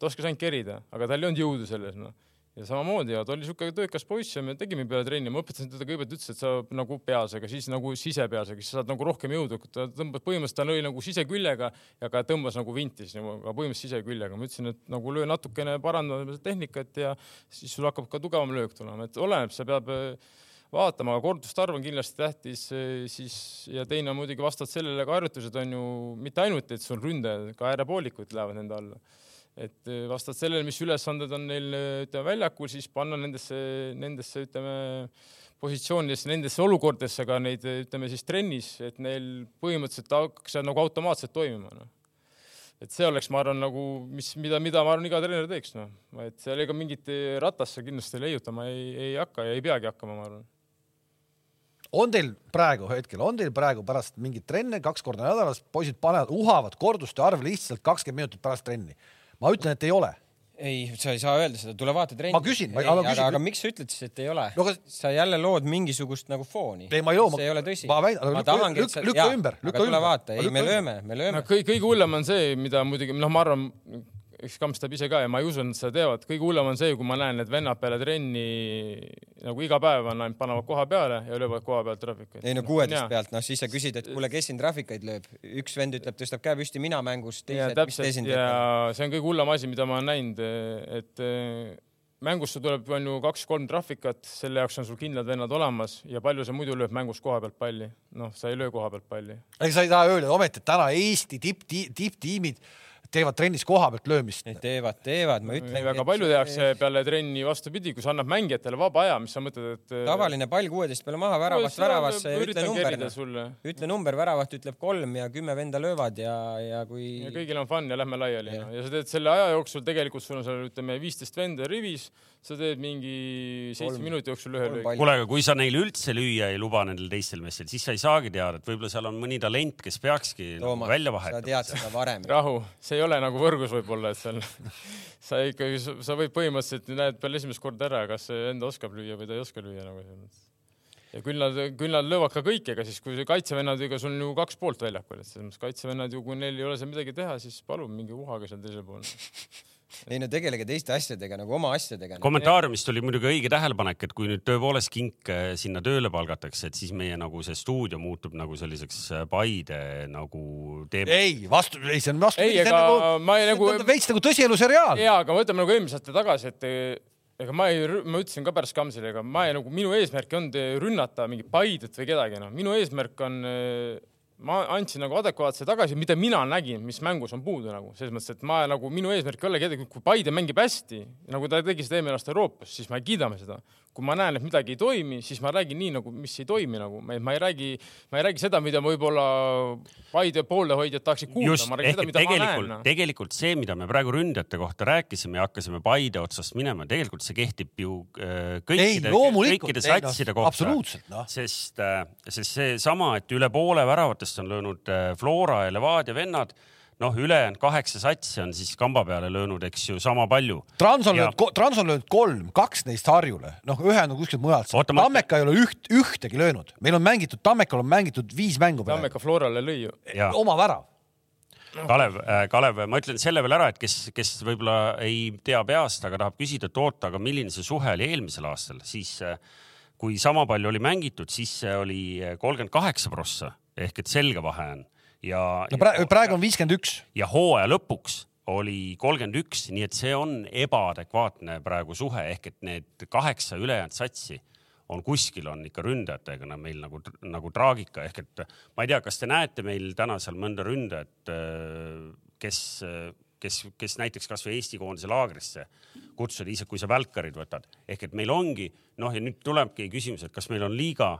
[SPEAKER 3] ta oskas ainult kerida, aga tal ei olnud jõudu selles noh ja samamoodi ja ta oli siuke töökas poiss ja me tegime peale trenni, ma õpetasin teda kõigepealt ütles, et sa nagu pealsega, siis nagu sisepealsega, siis sa saad nagu rohkem jõudu, ta tõmbas põhimõtteliselt ta lõi nagu siseküljega ja ka tõmbas nagu vinti siis nagu, aga põhimõtteliselt siseküljega, ma ütlesin, et nagu löö natukene parandada seda tehnikat ja siis sul hakkab ka tugevam löök tulema, et oleneb, sa peab äh, vaatama, aga korduste arv on kindlasti tähtis, siis ja teine on muidugi vastavalt sellele ka harjutused on ju mitte ainult, et sul ründajad, ka äärepoolikud lähevad nende alla et eh, vastavalt sellele, mis ülesanded on neil ütleme väljakul, siis panna nendesse, nendesse ütleme positsioonidesse, nendesse olukordadesse ka neid ütleme siis trennis, et neil põhimõtteliselt hakkaks nagu automaatselt toimima noh. et see oleks, ma arvan, nagu mis, mida, mida ma arvan, iga treener teeks noh, et seal ega mingit ratast sa kindlasti leiutama ei, ei hakka ja ei peagi hakkama, ma arvan.
[SPEAKER 1] on teil praegu hetkel, on teil praegu pärast mingeid trenne kaks korda nädalas, poisid panevad, uhavad korduste arv lihtsalt kakskümmend minutit pärast trenni? Ma ütlen, et ei ole.
[SPEAKER 4] ei, sa ei saa öelda seda, tule vaata trenni.
[SPEAKER 1] Ma küsin, ma
[SPEAKER 4] aga,
[SPEAKER 1] küsin-
[SPEAKER 4] aga miks sa ütled siis, et ei ole
[SPEAKER 1] No aga-
[SPEAKER 4] sa jälle lood mingisugust nagu fooni.
[SPEAKER 1] Ei, ma ei loo, ma-
[SPEAKER 4] see ei ole tõsi.
[SPEAKER 1] ma väidan- aga lükka- lükka- lükka ümber,
[SPEAKER 4] aga
[SPEAKER 1] lükka
[SPEAKER 4] tule
[SPEAKER 1] ümber.
[SPEAKER 4] vaata, ei, me lööme, me lööme
[SPEAKER 3] no. kõige, kõige hullem on see, mida muidugi, noh, ma arvan, eks Kamps teab ise ka ja ma ei usu, et nad seda teevad, kõige hullem on see, kui ma näen, et vennad peale trenni nagu iga päev on ainult panevad koha peale ja löövad koha pealt trahvikuid.
[SPEAKER 4] ei no kuueteist pealt, noh siis sa küsid, et kuule, kes siin trahvikaid lööb. üks vend ütleb, tõstab käe püsti, mina mängus, teised, mis te siin
[SPEAKER 3] ja
[SPEAKER 4] teete?
[SPEAKER 3] see on kõige hullem asi, mida ma olen näinud, et eh, mängusse tuleb on ju kaks-kolm trahvikat, selle jaoks on sul kindlad vennad olemas ja palju sa muidu lööb mängus koha pealt palli. noh, sa ei löö koha pealt palli.
[SPEAKER 1] ega sa ei taha öelda ometi, et täna Eesti tipp, tipptiimid teevad trennis koha pealt löömist.
[SPEAKER 4] Teevad, teevad, ma ütlen.
[SPEAKER 3] väga palju tehakse peale trenni vastupidi, kui sa annad mängijatele vaba aja, mis sa mõtled, et.
[SPEAKER 4] tavaline pall kuueteist peale maha, väravast väravasse ja ütle number ütle number, väravat ütleb kolm ja kümme venda löövad ja, ja kui
[SPEAKER 3] ja kõigil on fun ja lähme laiali
[SPEAKER 4] Jah.
[SPEAKER 3] no.. ja sa teed selle aja jooksul tegelikult sul on seal ütleme viisteist venda rivis, sa teed mingi seitsme minuti jooksul ühe löögi.
[SPEAKER 2] kuule, aga kui sa neile üldse lüüa ei luba nendel teistel meestel, siis sa ei saagi teada, et võib-olla seal on mõni talent, kes peakski
[SPEAKER 4] Toomas,
[SPEAKER 2] välja
[SPEAKER 4] sa
[SPEAKER 2] vahetama.
[SPEAKER 4] tead seda varem.
[SPEAKER 3] rahu, see ei ole nagu võrgus võib-olla, et seal sa ikkagi, sa võid põhimõtteliselt näed peale esimest korda ära, kas see enda oskab lüüa või ta ei oska lüüa nagu selles mõttes. ja küll nad, küll nad löövad ka kõik, ega siis kui kaitsevennad, ega sul on ju kaks poolt väljakul, et selles mõttes kaitsevennad ju, kui neil ei ole seal midagi teha, siis palun minge uhage seal teisel pool.
[SPEAKER 4] ei no tegelege teiste asjadega nagu oma asjadega.
[SPEAKER 2] kommentaariumist oli muidugi õige tähelepanek, et kui nüüd tõepoolest kink eh, sinna tööle palgatakse, et siis meie nagu see stuudio muutub nagu selliseks eh, Paide nagu teeb.
[SPEAKER 1] ei, vastu, ei see on vastu.
[SPEAKER 3] ei, ega ma ei nagu,
[SPEAKER 1] veits nagu tõsielu seriaal.
[SPEAKER 3] jaa, aga võtame nagu eelmise aasta tagasi, et ega ma ei, ma ütlesin ka pärast Kamsile, ega ma ei nagu, minu eesmärk ei olnud rünnata mingit Paidet või kedagi, noh, minu eesmärk on, ma andsin nagu adekvaatse tagasi, mida mina nägin, mis mängus on puudu nagu selles mõttes, et ma nagu minu eesmärk ei ole kedagi, kui Paide mängib hästi, nagu ta tegi seda eelmine aasta Euroopas, siis me kiidame seda. Kui ma näen, et midagi ei toimi, siis ma räägin nii nagu, mis ei toimi nagu, ma ei räägi, ma ei räägi seda, mida võib-olla Paide poolehoidjad tahaksid kuulda,
[SPEAKER 2] just
[SPEAKER 3] ma, räägin
[SPEAKER 2] ehk
[SPEAKER 3] seda,
[SPEAKER 2] et
[SPEAKER 3] mida ma näen
[SPEAKER 2] tegelikult,
[SPEAKER 3] no..
[SPEAKER 2] tegelikult see, mida me praegu ründajate kohta rääkisime ja hakkasime Paide otsast minema, tegelikult see kehtib ju äh, kõikide, kõikide satside kohta.
[SPEAKER 1] absoluutselt, noh.
[SPEAKER 2] sest, sest seesama, et üle poole väravatest on löönud äh, Flora ja Levadia vennad, noh, ülejäänud kaheksa satsi on siis kamba peale löönud, eks ju, sama palju.
[SPEAKER 1] Trans on
[SPEAKER 2] Ja-
[SPEAKER 1] löönud, Trans on löönud kolm, kaks neist Harjule, noh, ühe on kuskilt mujalt Tammeka ei ole üht, ühtegi löönud, meil on mängitud, Tammekal on mängitud viis mängu peale,
[SPEAKER 3] Tammeka Florale lõi ju.
[SPEAKER 1] oma värav.
[SPEAKER 2] Kalev, Kalev, ma ütlen selle veel ära, et kes, kes võib-olla ei tea peast, aga tahab küsida, et oota, aga milline see suhe oli eelmisel aastal, siis äh, kui sama palju oli mängitud, siis see oli kolmkümmend kaheksa prossa. Ehk et selge vahe on ja
[SPEAKER 1] no praegu, praegu on viiskümmend üks.
[SPEAKER 2] ja hooaja lõpuks oli kolmkümmend üks, nii et see on ebaadekvaatne praegu suhe ehk et need kaheksa ülejäänud satsi on kuskil on ikka ründajatega no meil nagu, nagu traagika ehk et ma ei tea, kas te näete meil täna seal mõnda ründajat, kes, kes, kes näiteks kasvõi Eesti koondise laagrisse kutsuda, isegi kui sa välkarid võtad, ehk et meil ongi noh, ja nüüd tulebki küsimus, et kas meil on liiga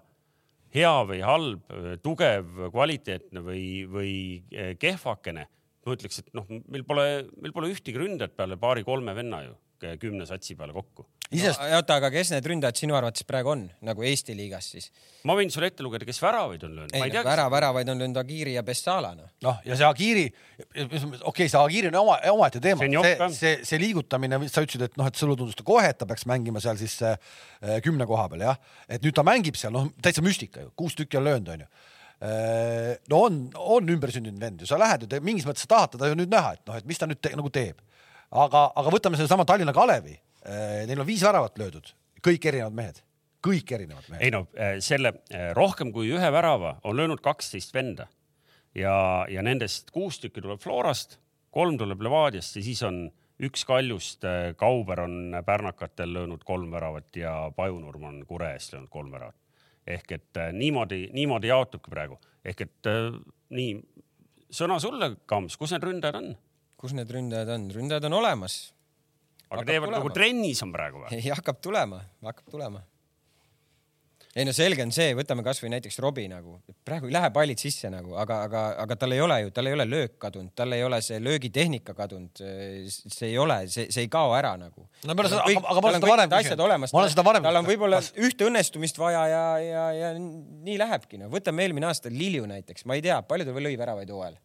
[SPEAKER 2] hea või halb, tugev, kvaliteetne või, või eh, kehvakene. ma ütleks, et noh, meil pole, meil pole ühtegi ründajat peale paari-kolme venna ju kümne satsi peale kokku.
[SPEAKER 1] isest-,
[SPEAKER 4] oota, aga kes need ründajad sinu arvates praegu on nagu Eesti liigas siis?
[SPEAKER 2] ma võin sulle ette lugeda, kes väravaid on löönud.
[SPEAKER 4] ei
[SPEAKER 2] ma ei tea,
[SPEAKER 4] vära, väravaid on löönud Agiri ja Bessala noh.
[SPEAKER 1] noh, ja see Agiri, okei okay,, see Agiri on oma, omaette teema,
[SPEAKER 2] See
[SPEAKER 1] see see, see liigutamine, sa ütlesid, et noh, et sulle tundus ta kohe, et ta peaks mängima seal siis äh, kümne koha peal jah, et nüüd ta mängib seal, noh, täitsa müstika ju, kuus tükki on löönud, onju no on, on ümbersündinud vend ju, sa lähed ju, mingis mõttes sa tahad teda ju nüüd näha, et noh, et mis ta nüüd te, nagu teeb. aga, aga võtame sedasama Tallinna Kalevi. Neil on viis väravat löödud, kõik erinevad mehed, kõik erinevad mehed.
[SPEAKER 2] ei no eh, selle eh, rohkem kui ühe värava on löönud kaksteist venda ja, ja nendest kuus tükki tuleb Florast, kolm tuleb Levadiast ja siis on üks Kaljust, Kauber on pärnakatel löönud kolm väravat ja Pajunurm on Kure eest löönud kolm väravat. ehk et niimoodi, niimoodi jaotubki praegu, ehk et nii, sõna sulle, Kams, kus need ründajad on?
[SPEAKER 4] kus need ründajad on? ründajad on olemas.
[SPEAKER 2] Aga teevad nagu trennis on praegu või?
[SPEAKER 4] ei, hakkab tulema, hakkab tulema. ei no selge on see, võtame kasvõi näiteks Robbie nagu, praegu ei lähe pallid sisse nagu, aga, aga, aga tal ei ole ju, tal ei ole löök kadunud, tal ei ole see löögitehnika kadunud. see ei ole, see, see ei kao ära nagu.
[SPEAKER 1] no ma olen seda, aga, aga ma olen seda varem
[SPEAKER 4] küsinud.
[SPEAKER 1] ma olen seda varem
[SPEAKER 4] tal on võib-olla ühte õnnestumist vaja ja, ja, ja nii lähebki. no võtame eelmine aasta Lilju näiteks, ma ei tea, palju ta lõi väravaid hooajal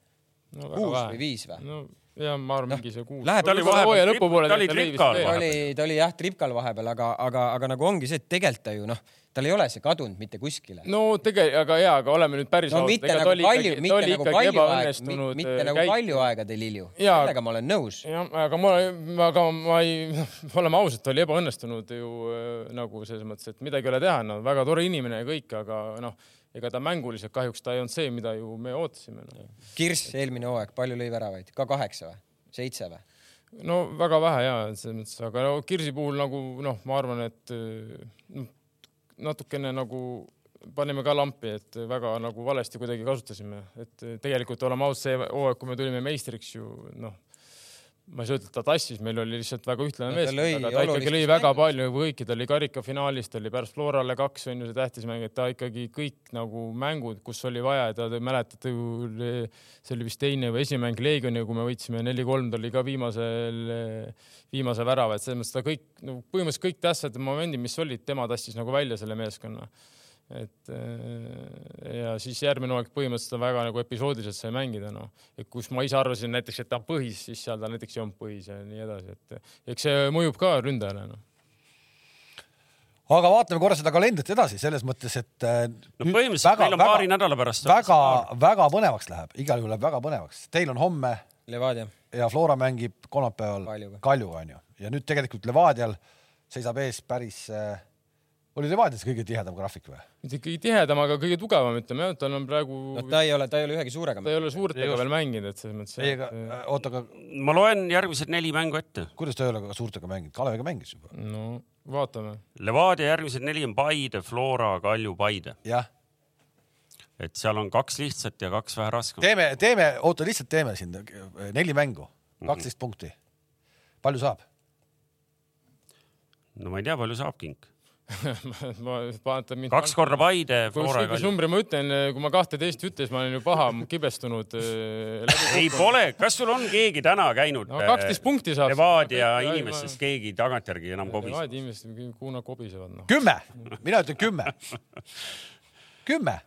[SPEAKER 4] no,? kuus või viis või no.?
[SPEAKER 3] Jah, ma arvan, mingi see kuus.
[SPEAKER 2] Ta oli vahepeal, lõpupoole
[SPEAKER 3] ta oli
[SPEAKER 2] tripkal
[SPEAKER 4] vahepeal. ta oli jah, tripkal vahepeal, aga, aga, aga nagu ongi see, et tegelikult ta ju noh tal ei ole see kadunud mitte kuskile.
[SPEAKER 3] no tegelikult, aga jaa, aga oleme nüüd päris
[SPEAKER 4] no, ausad. mitte nagu palju, mitte nagu palju aega, mitte nagu palju aega teil Ilju. sellega ma olen nõus.
[SPEAKER 3] jah, aga ma, aga ma ei, oleme ausad, ta oli ebaõnnestunud ju äh, nagu selles mõttes, et midagi ei ole teha, no väga tore inimene ja kõik, aga noh, ega ta mänguliselt kahjuks ta ei olnud see, mida ju me ootasime no..
[SPEAKER 4] Kirss eelmine hooaeg, palju lõi väravaid, ka kaheksa või, seitse või?
[SPEAKER 3] no väga vähe ja selles mõttes, aga no Kirsi puhul nagu noh, ma arvan, et noh, natukene nagu panime ka lampi, et väga nagu valesti kuidagi kasutasime, et tegelikult oleme ausad, see hooaeg, kui me tulime meistriks ju noh, ma ei saa ütelda, et ta tassis, meil oli lihtsalt väga ühtlane no, meeskond, aga ta ikkagi lõi väga mängu. palju kõiki, ta oli karikafinaalis, ta oli pärast Florale kaks on ju see tähtis mäng, et ta ikkagi kõik nagu mängud, kus oli vaja, ta te mäletate ju, see oli vist teine või esimene mäng Leegioniga, kui me võitsime neli-kolm, ta oli ka viimasel, viimase värava, et selles mõttes ta kõik no põhimõtteliselt kõik tähtsad momendid, mis olid, tema tassis nagu välja selle meeskonna et äh, ja siis järgmine hooaeg põhimõtteliselt väga nagu episoodiliselt sai mängida, noh. et kus ma ise arvasin näiteks, et ta on põhis, siis seal ta näiteks ei olnud põhis ja nii edasi, et eks see mõjub ka ründajale, noh.
[SPEAKER 1] Aga vaatame korra seda kalendrit edasi selles mõttes, et äh,
[SPEAKER 2] no põhimõtteliselt meil on väga, paari nädala pärast
[SPEAKER 1] väga-väga põnevaks läheb, igal juhul läheb väga põnevaks. Teil on homme
[SPEAKER 4] Levadia.
[SPEAKER 1] ja Flora mängib kolmapäeval Kaljuga. Onju ja nüüd tegelikult Levadial seisab ees päris äh, oli Levadias kõige tihedam graafik või?
[SPEAKER 3] mitte kõige tihedam, aga kõige tugevam, ütleme jah, tal on praegu.
[SPEAKER 4] no ta ei ole, ta ei ole ühegi suurega.
[SPEAKER 3] ta ei ole suurtega veel mänginud, et selles mõttes.
[SPEAKER 1] ei, aga äh, oota, aga.
[SPEAKER 2] ma loen järgmised neli mängu ette.
[SPEAKER 1] kuidas ta ei ole suurtega mänginud, Kaleviga mängis juba?
[SPEAKER 3] no vaatame.
[SPEAKER 2] Levadia järgmised neli on Paide, Flora, Kalju, Paide.
[SPEAKER 1] jah.
[SPEAKER 2] et seal on kaks lihtsat ja kaks vähe raskemat.
[SPEAKER 1] teeme, teeme, oota, lihtsalt teeme siin neli mängu, kaksteist mm -hmm. punkti. palju saab?
[SPEAKER 2] no ma ei tea, palju saab kink
[SPEAKER 3] ma vaatan mind.
[SPEAKER 2] kaks korda Paide.
[SPEAKER 3] mis numbri ma ütlen, kui ma kahteteist ütles, ma olen ju paha kibestunud
[SPEAKER 2] äh,. ei pole, kas sul on keegi täna käinud
[SPEAKER 3] no,? kaksteist punkti saab.
[SPEAKER 2] Levadia inimestest keegi tagantjärgi enam kobiseb?
[SPEAKER 3] Levadia inimesed, kuhu nad kobisevad no.?
[SPEAKER 1] kümme, mina ütlen kümme. kümme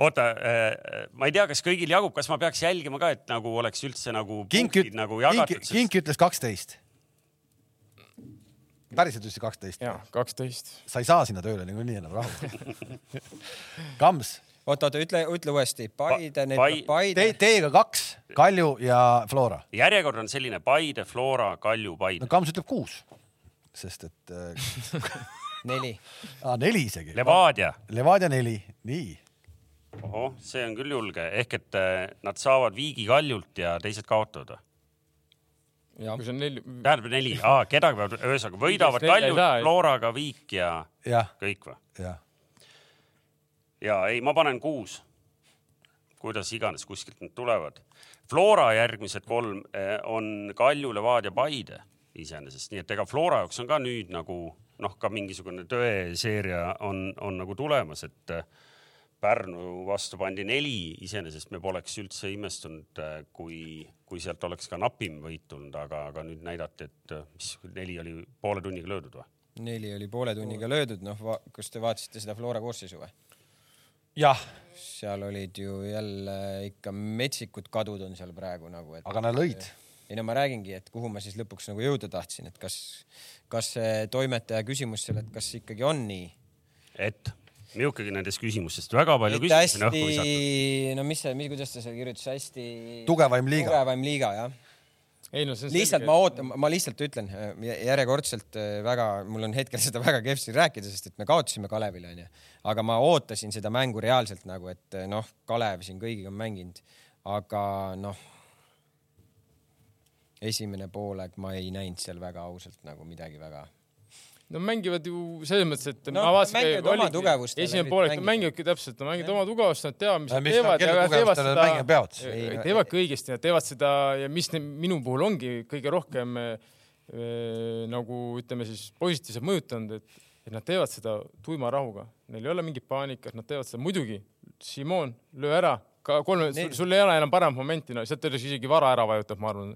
[SPEAKER 2] oota äh,, ma ei tea, kas kõigil jagub, kas ma peaks jälgima ka, et nagu oleks üldse nagu
[SPEAKER 1] kink,
[SPEAKER 2] punktid nagu jagatud?
[SPEAKER 1] kink, kink ütles kaksteist päriselt ütlesid kaksteist?
[SPEAKER 3] jaa, kaksteist.
[SPEAKER 1] sa ei saa sinna tööle niikuinii enam rahu Kams.
[SPEAKER 4] oota, oota, ütle, ütle uuesti. Paide pa,
[SPEAKER 2] Pai...
[SPEAKER 4] Paide
[SPEAKER 1] Te,. Teiega kaks, Kalju ja Flora.
[SPEAKER 2] järjekord on selline Paide, Flora, Kalju, Paide.
[SPEAKER 1] no Kams ütleb kuus, sest et
[SPEAKER 4] äh... neli
[SPEAKER 1] ah,. neli isegi.
[SPEAKER 2] Levadia.
[SPEAKER 1] Levadia neli, nii.
[SPEAKER 2] ohoh, see on küll julge, ehk et äh, nad saavad Viigi Kaljult ja teised kaotavad või?
[SPEAKER 3] Kui see on neli.
[SPEAKER 2] tähendab neli, kedagi peab, ühesõnaga võidavad Kaljud, Floraga Viik ja,
[SPEAKER 1] ja.
[SPEAKER 2] kõik või?
[SPEAKER 1] ja,
[SPEAKER 2] ja ei, ma panen kuus. kuidas iganes kuskilt need tulevad. Flora järgmised kolm eh, on Kalju, Levadia, Paide iseenesest, nii et ega Flora jaoks on ka nüüd nagu noh, ka mingisugune tõeseeria on, on nagu tulemas, et Pärnu vastu pandi neli, iseenesest me poleks üldse imestunud, äh, kui, kui sealt oleks ka napim võit tulnud, aga, aga nüüd näidati, et äh, mis neli oli poole tunniga löödud või?
[SPEAKER 4] neli oli poole tunniga löödud, noh, kas te vaatasite seda Flora koosseisu või?
[SPEAKER 1] jah.
[SPEAKER 4] seal olid ju jälle ikka metsikud kadud on seal praegu nagu, et.
[SPEAKER 1] aga nad lõid.
[SPEAKER 4] ei no ma räägingi, et kuhu ma siis lõpuks nagu jõuda tahtsin, et kas, kas see toimetaja küsimus seal, et kas ikkagi on nii?
[SPEAKER 2] et Mihukegi nendest küsimustest väga palju küsimusi
[SPEAKER 4] on õhku visatud. no mis see, kuidas ta seal kirjutas, hästi.
[SPEAKER 1] tugevaim liiga.
[SPEAKER 4] tugevaim liiga, jah.
[SPEAKER 3] ei no see
[SPEAKER 4] on lihtsalt selge. ma ootan, ma lihtsalt ütlen järjekordselt äh, väga, mul on hetkel seda väga kehv siin rääkida, sest et me kaotasime Kalevile onju, aga ma ootasin seda mängu reaalselt nagu, et äh, noh, Kalev siin kõigiga on mänginud, aga noh, esimene poolek ma ei näinud seal väga ausalt nagu midagi väga
[SPEAKER 3] no mängivad ju selles mõttes, et
[SPEAKER 4] no, ma vaatasin,
[SPEAKER 3] oma
[SPEAKER 4] tugevust.
[SPEAKER 3] esimene poolek mängivadki täpselt, nad mängivad oma tugevust, nad teavad, mis nad teevad ja teevad seda, teevadki õigesti, nad teevad seda ja mis minu puhul ongi kõige rohkem äh, nagu ütleme siis positiivselt mõjutanud, et, et nad teevad seda tuima rahuga neil ei ole mingit paanikat, nad teevad seda, muidugi, Simon, löö ära, ka kolme, sul ei ole enam paremat momenti, no sealt oleks isegi vara ära vajutab, ma arvan.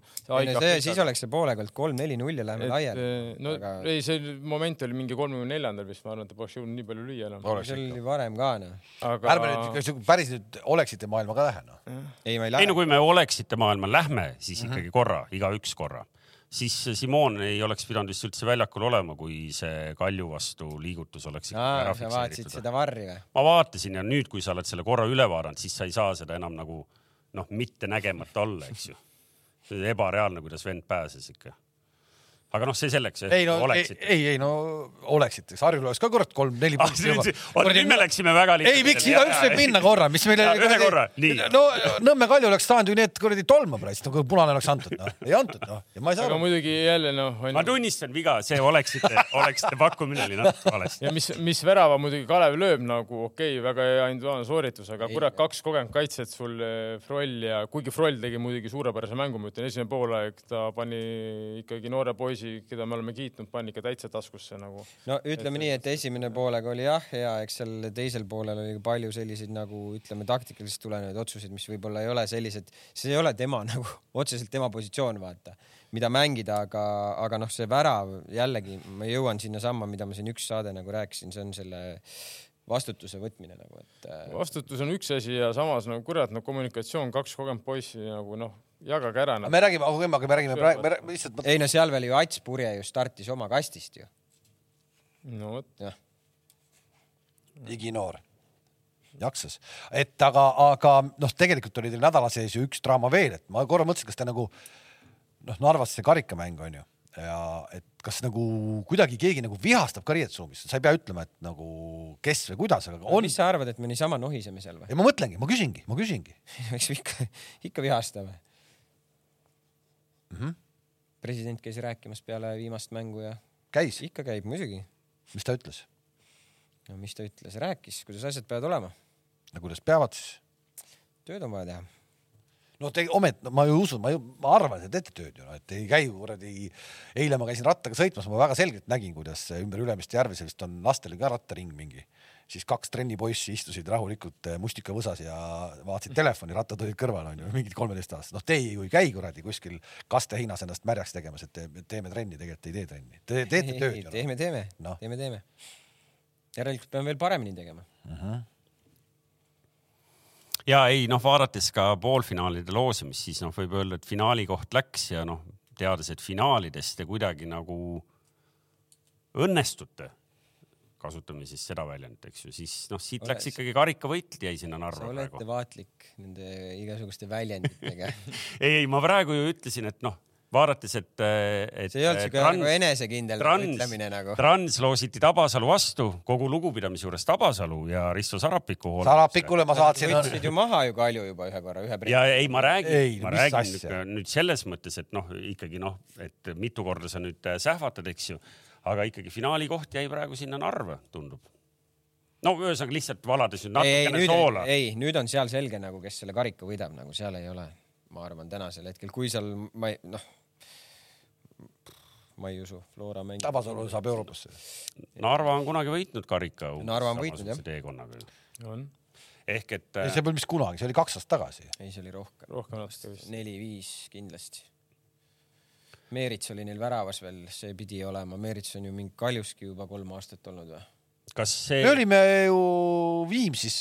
[SPEAKER 4] siis oleks see poole pealt kolm-neli-null ja läheme laiali.
[SPEAKER 3] no
[SPEAKER 4] Aga-
[SPEAKER 3] ei, see moment oli mingi kolmekümne neljandal vist, ma arvan, et ta poleks jõudnud nii palju lüüa enam.
[SPEAKER 1] oleks
[SPEAKER 4] see oli varem ka noh.
[SPEAKER 3] aga
[SPEAKER 1] ärme nüüd kas päris nüüd oleksite maailma ka lähe noh.
[SPEAKER 4] ei, ma ei
[SPEAKER 2] ei
[SPEAKER 4] lähe
[SPEAKER 2] no. kui me oleksite maailma, lähme siis ikkagi korra, igaüks korra, siis Simon ei oleks pidanud vist üldse väljakul olema, kui see Kalju vastu liigutus oleks ikkagi ära
[SPEAKER 4] sa vaatasid
[SPEAKER 2] fikseeritud.
[SPEAKER 4] seda varri või?
[SPEAKER 2] ma vaatasin ja nüüd, kui sa oled selle korra üle vaadanud, siis sa ei saa seda enam nagu noh, mitte nägemata olla, eks ju. ebareaalne, kuidas vend pääses ikka. Aga noh, see selleks.
[SPEAKER 1] ei no ei,
[SPEAKER 2] oleksite.
[SPEAKER 1] ei, ei no oleksite, Harjul oleks ka kurat kolm-neli
[SPEAKER 2] Ah, vot nüüd me läksime väga
[SPEAKER 1] ei, miks igaüks võib minna korra, mis meil
[SPEAKER 2] Jaa, ühe korra, nii.
[SPEAKER 1] no Nõmme Kalju oleks saanud ju need kuradi tolma praegu, nagu punane oleks antud, noh, ei antud, noh, ja ma ei saa
[SPEAKER 3] aga muidugi jälle noh,
[SPEAKER 2] ma tunnistan viga, see oleksite, oleksite pakkumine oli natuke valesti.
[SPEAKER 3] ja mis, mis värava muidugi Kalev lööb nagu okei okay,, väga hea individuaalne sooritus, aga kurat, kaks kogenud kaitset sul eh, Froll ja kuigi Froll tegi muidugi suurepärase mängu, ma ütlen, esimene poolaeg ta pani ikkagi noore poisi, keda me oleme kiitnud, pani ikka täitsa taskusse nagu.
[SPEAKER 4] no ütleme nii, et esimene poolega oli jah hea, eks seal teisel poolel oli palju selliseid nagu ütleme taktikalisest tulenevaid otsuseid, mis võib-olla ei ole sellised, see ei ole tema nagu otseselt tema positsioon, vaata, mida mängida, aga, aga noh, see värav jällegi ma jõuan sinnasamma, mida ma siin üks saade nagu rääkisin, see on selle vastutuse võtmine nagu, et äh,
[SPEAKER 3] vastutus on üks asi ja samas no kurat, no kommunikatsioon, kaks kogenud poissi nagu noh, jagage ära no..
[SPEAKER 1] me räägime, aga me räägime praegu, me räägime lihtsalt,
[SPEAKER 4] ei no seal veel ju Ats Purje ju startis oma kastist ju.
[SPEAKER 3] no vot,
[SPEAKER 4] jah,
[SPEAKER 1] iginoor jaksas, et aga, aga noh, tegelikult oli teil nädala sees ju üks draama veel, et ma korra mõtlesin, kas te nagu noh, Narvas see karikamäng on ju ja et kas nagu kuidagi keegi nagu vihastab ka riietusruumis, sa ei pea ütlema, et nagu kes või kuidas, aga on
[SPEAKER 4] mis sa arvad, et me niisama nohiseme seal või?
[SPEAKER 1] ja ma mõtlengi, ma küsingi, ma küsingi.
[SPEAKER 4] eks ikka, ikka vihastame
[SPEAKER 1] Mhm.
[SPEAKER 4] president käis rääkimas peale viimast mängu ja
[SPEAKER 1] käis,
[SPEAKER 4] ikka käib muidugi.
[SPEAKER 1] mis ta ütles?
[SPEAKER 4] no mis ta ütles, rääkis, kuidas asjad peavad olema.
[SPEAKER 1] no kuidas peavad siis?
[SPEAKER 4] tööd on vaja teha.
[SPEAKER 1] no te omet- no,, ma ju usun, ma ju, ma arvan, et te teete tööd ju, no et ei käi kuradi. eile ma käisin rattaga sõitmas, ma väga selgelt nägin, kuidas ümber Ülemiste järve, see vist on lastel ka rattaring mingi, siis kaks trennipoissi istusid rahulikult eh, mustikavõsas ja vaatasid telefoni, rattad olid kõrval onju, mingid kolmeteistaastased, noh teie ju ei käi kuradi kuskil kaste heinas ennast märjaks tegemas, et te, teeme trenni, tegelikult ei tee trenni, te teete tööd ju.
[SPEAKER 4] teeme, teeme
[SPEAKER 1] Noh.
[SPEAKER 4] no., teeme, teeme. järelikult peame veel paremini tegema.
[SPEAKER 2] ja ei noh, vaadates ka poolfinaalide loosimist, siis noh, võib öelda, et finaali koht läks ja noh, teades, et finaalidest te kuidagi nagu õnnestute, kasutame siis seda väljendit, eks ju, siis noh, siit
[SPEAKER 4] Ole-
[SPEAKER 2] läks ikkagi karikavõit jäi sinna
[SPEAKER 4] sa
[SPEAKER 2] Narva
[SPEAKER 4] olete
[SPEAKER 2] praegu.
[SPEAKER 4] vaatlik nende igasuguste väljenditega.
[SPEAKER 2] ei, ei ma praegu ju ütlesin, et noh, vaadates, et, et.
[SPEAKER 4] see ei olnud siuke nagu enesekindel ütlemine nagu.
[SPEAKER 2] Trans loositi Tabasalu vastu kogu lugupidamise juures Tabasalu ja Risto Sarapiku.
[SPEAKER 1] Sarapikule ma saatsin.
[SPEAKER 4] võtsid ju maha ju Kalju juba ühe korra, ühe
[SPEAKER 2] ja ei, ma räägin ma räägin
[SPEAKER 1] asja?
[SPEAKER 2] nüüd, nüüd selles mõttes, et noh, ikkagi noh, et mitu korda sa nüüd äh, sähvatad, eks ju, aga ikkagi finaali koht jäi praegu sinna Narva, tundub. no ühesõnaga lihtsalt valades nüüd
[SPEAKER 4] ei, ei
[SPEAKER 2] natukene
[SPEAKER 4] nüüd
[SPEAKER 2] soola.,
[SPEAKER 4] ei nüüd on seal selge nagu, kes selle karika võidab, nagu seal ei ole, ma arvan, tänasel hetkel, kui seal ma ei, noh, ma ei usu, Flora mängib.
[SPEAKER 1] Tabasalu saab Euroopasse.
[SPEAKER 2] Narva on kunagi võitnud karika.
[SPEAKER 4] Narva on võitnud, jah.
[SPEAKER 2] teekonnaga.
[SPEAKER 3] on
[SPEAKER 2] ehk et
[SPEAKER 1] ei, see pole mis kunagi, see oli kaks aastat tagasi.
[SPEAKER 4] ei, see oli rohkem,
[SPEAKER 3] rohkem natuke vist.
[SPEAKER 4] neli-viis kindlasti. Meerits oli neil väravas veel, see pidi olema, Meerits on ju mingi Kaljuski juba kolm aastat olnud või?
[SPEAKER 2] kas see
[SPEAKER 1] me olime ju Viimsis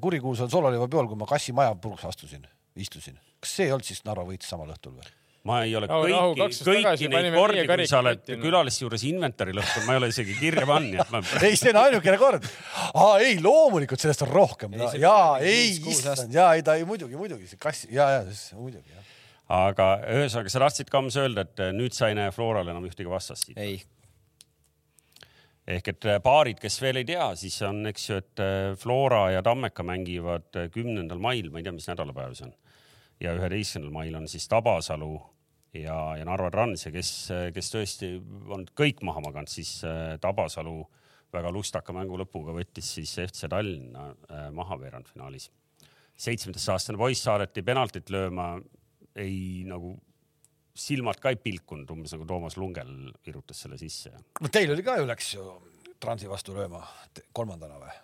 [SPEAKER 1] kurikuulsal Sololiva peol, kui ma Kassi maja puruks astusin, istusin. kas see ei olnud siis Narva võit samal õhtul või?
[SPEAKER 2] ma ei ole kõiki kõiki
[SPEAKER 3] tagasi
[SPEAKER 2] neid kordi, kui sa oled
[SPEAKER 3] karikapotti.
[SPEAKER 2] külaliste juures inventari lõhkunud, ma ei ole isegi kirja pannud, nii et ma
[SPEAKER 1] ei, see on ainukene kord. aa ei, loomulikult sellest on rohkem jaa, ei, issand jaa, ei ta ei muidugi, muidugi see kass ja, ja siis muidugi jah.
[SPEAKER 2] Aga ühesõnaga, sa tahtsid Kams öelda, et äh, nüüd sa ei näe Floral enam ühtegi vastast siit.
[SPEAKER 4] ei,
[SPEAKER 2] ehk et äh, paarid, kes veel ei tea, siis on, eks ju, et äh, Flora ja Tammeka mängivad kümnendal mail, ma ei tea, mis nädalapäev see on. ja üheteistkümnendal mail on siis Tabasalu ja, ja Narva Trans ja kes, kes tõesti on kõik maha maganud, siis Tabasalu väga lustaka mängu lõpuga võttis siis FC Tallinna maha veerandfinaalis. seitsmeteistaastane poiss saadeti penaltit lööma, ei nagu silmad ka ei pilkunud, umbes nagu Toomas Lungel virutas selle sisse
[SPEAKER 1] no teil oli ka ju, läks ju Transi vastu lööma kolmandana või?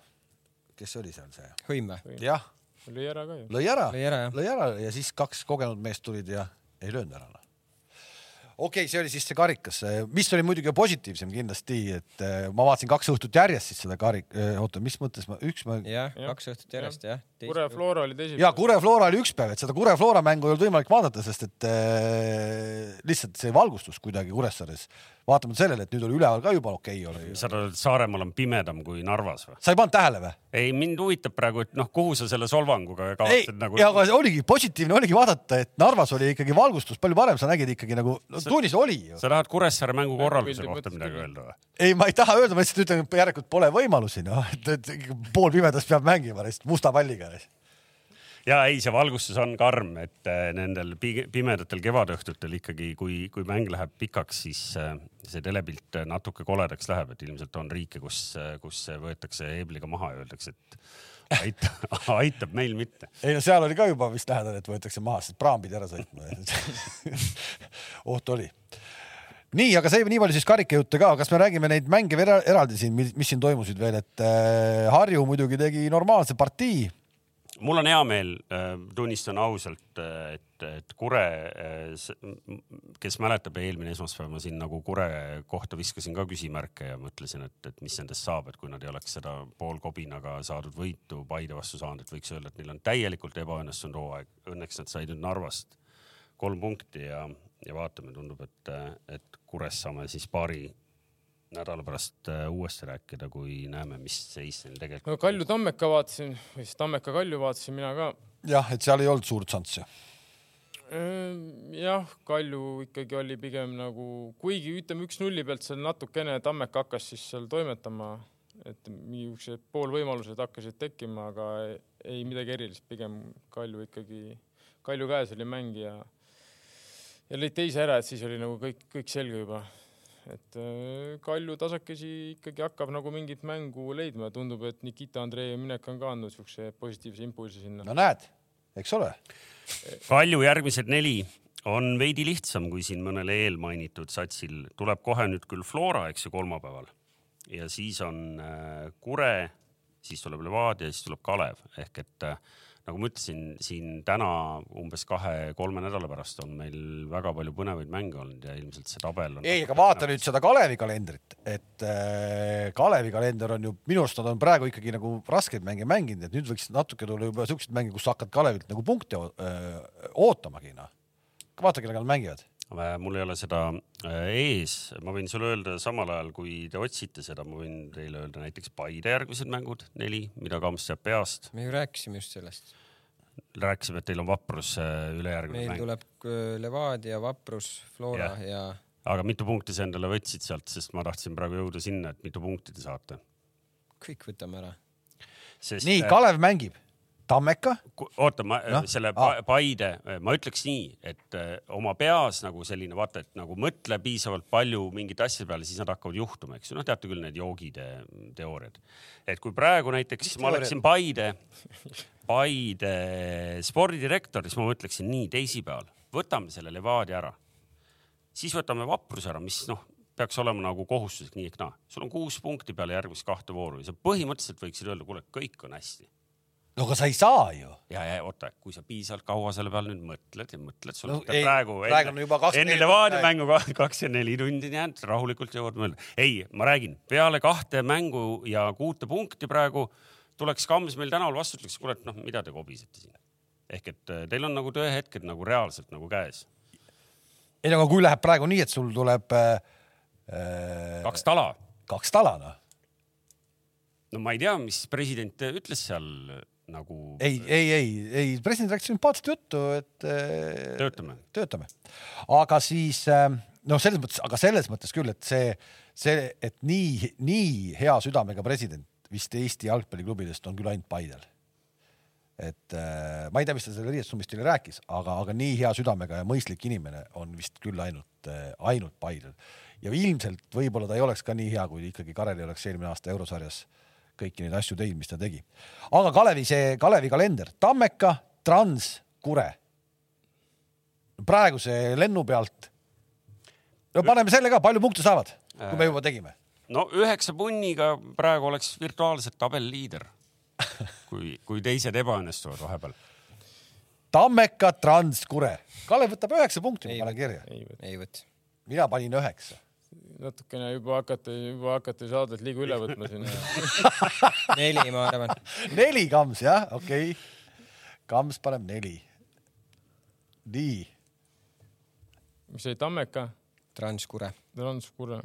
[SPEAKER 1] kes oli seal see?
[SPEAKER 4] hõim või?
[SPEAKER 1] jah,
[SPEAKER 3] oli ära ka ju.
[SPEAKER 1] lõi ära,
[SPEAKER 4] lõi ära
[SPEAKER 1] lõi ära ja siis kaks kogenud meest tulid ja ei löönud ära. okei okay,, see oli siis see karikas, mis oli muidugi positiivsem kindlasti, et eh, ma vaatasin kaks õhtut järjest siis seda karik-, oota, mis mõttes ma, üks ma
[SPEAKER 4] jah,
[SPEAKER 3] Jah.
[SPEAKER 4] kaks õhtut järjest jah.
[SPEAKER 3] Kure Flora oli teisipäeval.
[SPEAKER 1] ja Kure Flora oli üks päev, et seda Kure Flora mängu ei olnud võimalik vaadata, sest et äh, lihtsalt see valgustus kuidagi Kuressaares, vaatamata sellele, et nüüd oli üleval ka juba okei okay, oli.
[SPEAKER 2] sa arvad, et Saaremaal on pimedam kui Narvas või?
[SPEAKER 1] sa ei pannud tähele või?
[SPEAKER 2] ei, mind huvitab praegu, et noh, kuhu sa selle solvanguga
[SPEAKER 1] ei
[SPEAKER 2] kavatsed, nagu
[SPEAKER 1] ja aga see oligi positiivne oligi vaadata, et Narvas oli ikkagi valgustus palju parem, sa nägid ikkagi nagu, no tunnis oli ju.
[SPEAKER 2] sa tahad Kuressaare mängu korralduse kohta midagi öelda või?
[SPEAKER 1] ei, ma ei taha öelda, ma lihtsalt ütlen, et järelikult pole võimalusi, noh, et, et ikka pool pimedas peab mängima lihtsalt musta palliga.
[SPEAKER 2] Ja ei, see valgustus on karm, et äh, nendel pi- pimedatel kevadõhtutel ikkagi, kui, kui mäng läheb pikaks, siis äh, see telepilt äh, natuke koledaks läheb, et ilmselt on riike, kus, kus võetakse heebliga maha ja öeldakse, et aitab, aitab meil mitte.
[SPEAKER 1] ei no seal oli ka juba vist lähedal, et võetakse maha, sest praam pidi ära sõitma. oht oli. nii, aga see nii palju siis karikajutte ka, kas me räägime neid mänge eraldi siin, mis siin toimusid veel, et äh, Harju muidugi tegi normaalse partii.
[SPEAKER 2] Mul on hea meel, tunnistan ausalt, et, et Kure, kes mäletab, eelmine esmaspäev ma siin nagu Kure kohta viskasin ka küsimärke ja mõtlesin, et, et mis nendest saab, et kui nad ei oleks seda poolkobinaga saadud võitu Paide vastu saanud, et võiks öelda, et neil on täielikult ebaõnnestunud hooaeg. Õnneks nad said nüüd Narvast kolm punkti ja, ja vaatame, tundub, et, et Kures saame siis paari nädala pärast äh, uuesti rääkida, kui näeme, mis seis neil tegelikult
[SPEAKER 3] no Kalju Tammeka vaatasin või siis Tammeka Kalju vaatasin mina ka.
[SPEAKER 1] jah, et seal ei olnud suurt šanssi.
[SPEAKER 3] jah, Kalju ikkagi oli pigem nagu, kuigi ütleme üks-nulli pealt seal natukene Tammeka hakkas siis seal toimetama, et niisugused poolvõimalused hakkasid tekkima, aga ei, ei midagi erilist, pigem Kalju ikkagi, Kalju käes oli mäng ja ja lõid teise ära, et siis oli nagu kõik, kõik selge juba. Et äh, Kalju tasakesi ikkagi hakkab nagu mingit mängu leidma ja tundub, et Nikita Andreevi minek on ka andnud siukse positiivse impulsi sinna.
[SPEAKER 1] no näed, eks ole.
[SPEAKER 2] Kalju järgmised neli on veidi lihtsam kui siin mõnel eelmainitud satsil, tuleb kohe nüüd küll Flora, eks ju, kolmapäeval ja siis on äh, Kure, siis tuleb Levadia, siis tuleb Kalev ehk et äh, nagu ma ütlesin, siin täna umbes kahe-kolme nädala pärast on meil väga palju põnevaid mänge olnud ja ilmselt see tabel on.
[SPEAKER 1] ei, aga vaata nüüd seda Kalevi kalendrit, et äh, Kalevi kalender on ju minu arust nad on praegu ikkagi nagu raskeid mänge mänginud, et nüüd võiks natuke tulla juba siukseid mänge, kus hakkad Kalevilt nagu punkte öö, ootamagi noh. vaata, kellega nad mängivad.
[SPEAKER 2] Äh, mul ei ole seda äh, ees, ma võin sulle öelda samal ajal, kui te otsite seda, ma võin teile öelda näiteks Paide järgmised mängud, neli, mida Kams teab peast.
[SPEAKER 4] me ju rääkisime just sellest.
[SPEAKER 2] rääkisime, et teil on Vaprus äh, ülejärgmine
[SPEAKER 4] meil
[SPEAKER 2] mäng.
[SPEAKER 4] tuleb äh, Levadia, Vaprus, Flora
[SPEAKER 2] Jah.
[SPEAKER 4] ja
[SPEAKER 2] aga mitu punkti sa endale võtsid sealt, sest ma tahtsin praegu jõuda sinna, et mitu punkti te saate.
[SPEAKER 4] kõik võtame ära.
[SPEAKER 2] sest
[SPEAKER 1] nii,
[SPEAKER 2] äh,
[SPEAKER 1] Kalev mängib Tammeka,
[SPEAKER 2] oota, ma no, selle pa, Paide, ma ütleks nii, et äh, oma peas nagu selline vaata, et nagu mõtle piisavalt palju mingite asjade peale, siis nad hakkavad juhtuma, eks ju, noh, teate küll need joogide teooriad. et kui praegu näiteks ma oleksin Paide, Paide spordidirektor, siis ma mõtleksin nii teisipäeval, võtame selle Levadia ära, siis võtame Vapruse ära, mis noh, peaks olema nagu kohustuslik nii ehk naa. sul on kuus punkti peale järgmist kahte vooru ja sa põhimõtteliselt võiksid öelda, kuule, kõik on hästi
[SPEAKER 1] no aga sa ei saa ju.
[SPEAKER 2] ja, ja oota, kui sa piisavalt kaua selle peale nüüd mõtled ja mõtled, sul
[SPEAKER 1] No ei,
[SPEAKER 2] praegu,
[SPEAKER 1] praegu on 24
[SPEAKER 2] enne Levadia mängu ka- kakskümmend neli tundi jäänud, rahulikult jõuad mõelda. ei, ma räägin, peale kahte mängu ja kuute punkti praegu tuleks Kams meil tänaval vastu, ütleks, kuule, et noh, mida te kobisete siin. ehk et äh, teil on nagu tõehetked nagu reaalselt nagu käes.
[SPEAKER 1] ei no aga kui läheb praegu nii, et sul tuleb äh,
[SPEAKER 2] kaks tala.
[SPEAKER 1] kaks tala noh.
[SPEAKER 2] no ma ei tea, mis president ütles seal nagu.
[SPEAKER 1] ei, ei, ei, ei president rääkis sümpaatset juttu, et äh,
[SPEAKER 2] töötame.
[SPEAKER 1] töötame. aga siis äh, noh, selles mõttes, aga selles mõttes küll, et see, see, et nii, nii hea südamega president vist Eesti jalgpalliklubidest on küll ainult Paidel. et äh, ma ei tea, mis ta selle riietusruumis teile rääkis, aga, aga nii hea südamega ja mõistlik inimene on vist küll ainult äh,, ainult Paidel. ja ilmselt võib-olla ta ei oleks ka nii hea, kui ikkagi Karel ei oleks eelmine aasta eurosarjas kõiki neid asju teinud, mis ta tegi. aga Kalevi see, Kalevi kalender, Tammeka, Trans, Kure praeguse lennu pealt. no paneme selle ka, palju punkte saavad, kui me juba tegime?
[SPEAKER 2] no üheksa punniga praegu oleks virtuaalselt tabeliliider. kui, kui teised ebaõnnestuvad vahepeal.
[SPEAKER 1] Tammeka Transkure. Kalev võtab üheksa punkti, ma
[SPEAKER 4] Ei
[SPEAKER 1] panen kirja.
[SPEAKER 3] ei võta.
[SPEAKER 1] mina panin üheksa.
[SPEAKER 3] Natukene juba hakata, juba hakata saadet liiga üle võtma siin.
[SPEAKER 4] neli, ma arvan.
[SPEAKER 1] neli Kams jah, okei okay.. Kams paneb neli. nii,
[SPEAKER 3] mis see oli, Tammeka?
[SPEAKER 4] Transkure.
[SPEAKER 3] Transkure.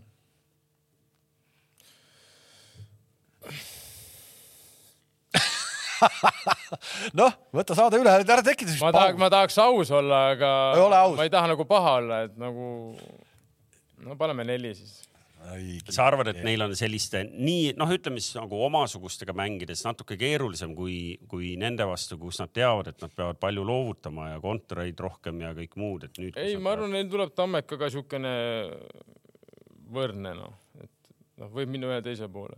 [SPEAKER 1] noh, võta saade üle, ära tekita siis
[SPEAKER 3] ma tahaks, ma tahaks aus olla, aga
[SPEAKER 1] Ei
[SPEAKER 3] ma ei taha nagu paha olla, et nagu no paneme neli siis.
[SPEAKER 2] sa arvad, et neil on selliste nii noh, ütleme siis nagu omasugustega mängides natuke keerulisem kui, kui nende vastu, kus nad teavad, et nad peavad palju loovutama ja kontoreid rohkem ja kõik muud, et nüüd.
[SPEAKER 3] ei, ma arvan, neil tuleb Tammekaga siukene võrdne noh, et noh, võib minna ühe teise poole.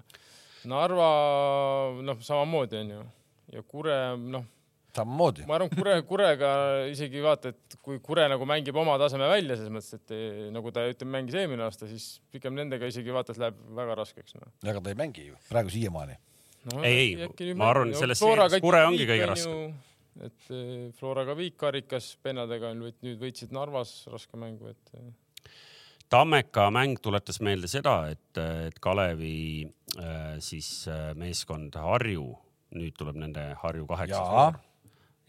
[SPEAKER 3] Narva noh, samamoodi onju ja Kure noh,
[SPEAKER 1] samamoodi.
[SPEAKER 3] ma arvan, Kure, Kurega isegi vaata, et kui Kure nagu mängib oma taseme välja selles mõttes, et eh, nagu ta ütleme, mängis eelmine aasta, siis pigem nendega isegi vaata, et läheb väga raskeks no..
[SPEAKER 1] aga ta ei mängi ju praegu siiamaani.
[SPEAKER 3] No,
[SPEAKER 2] Ei, ei, ma arvan, selles seerias Kure ongi kõige raskem.
[SPEAKER 3] et eh, Floraga viik karikas pennadega on nüüd võitsid Narvas raske mängu, et eh,
[SPEAKER 2] Tammeka mäng tuletas meelde seda, et, et Kalevi siis meeskond Harju, nüüd tuleb nende Harju kaheksas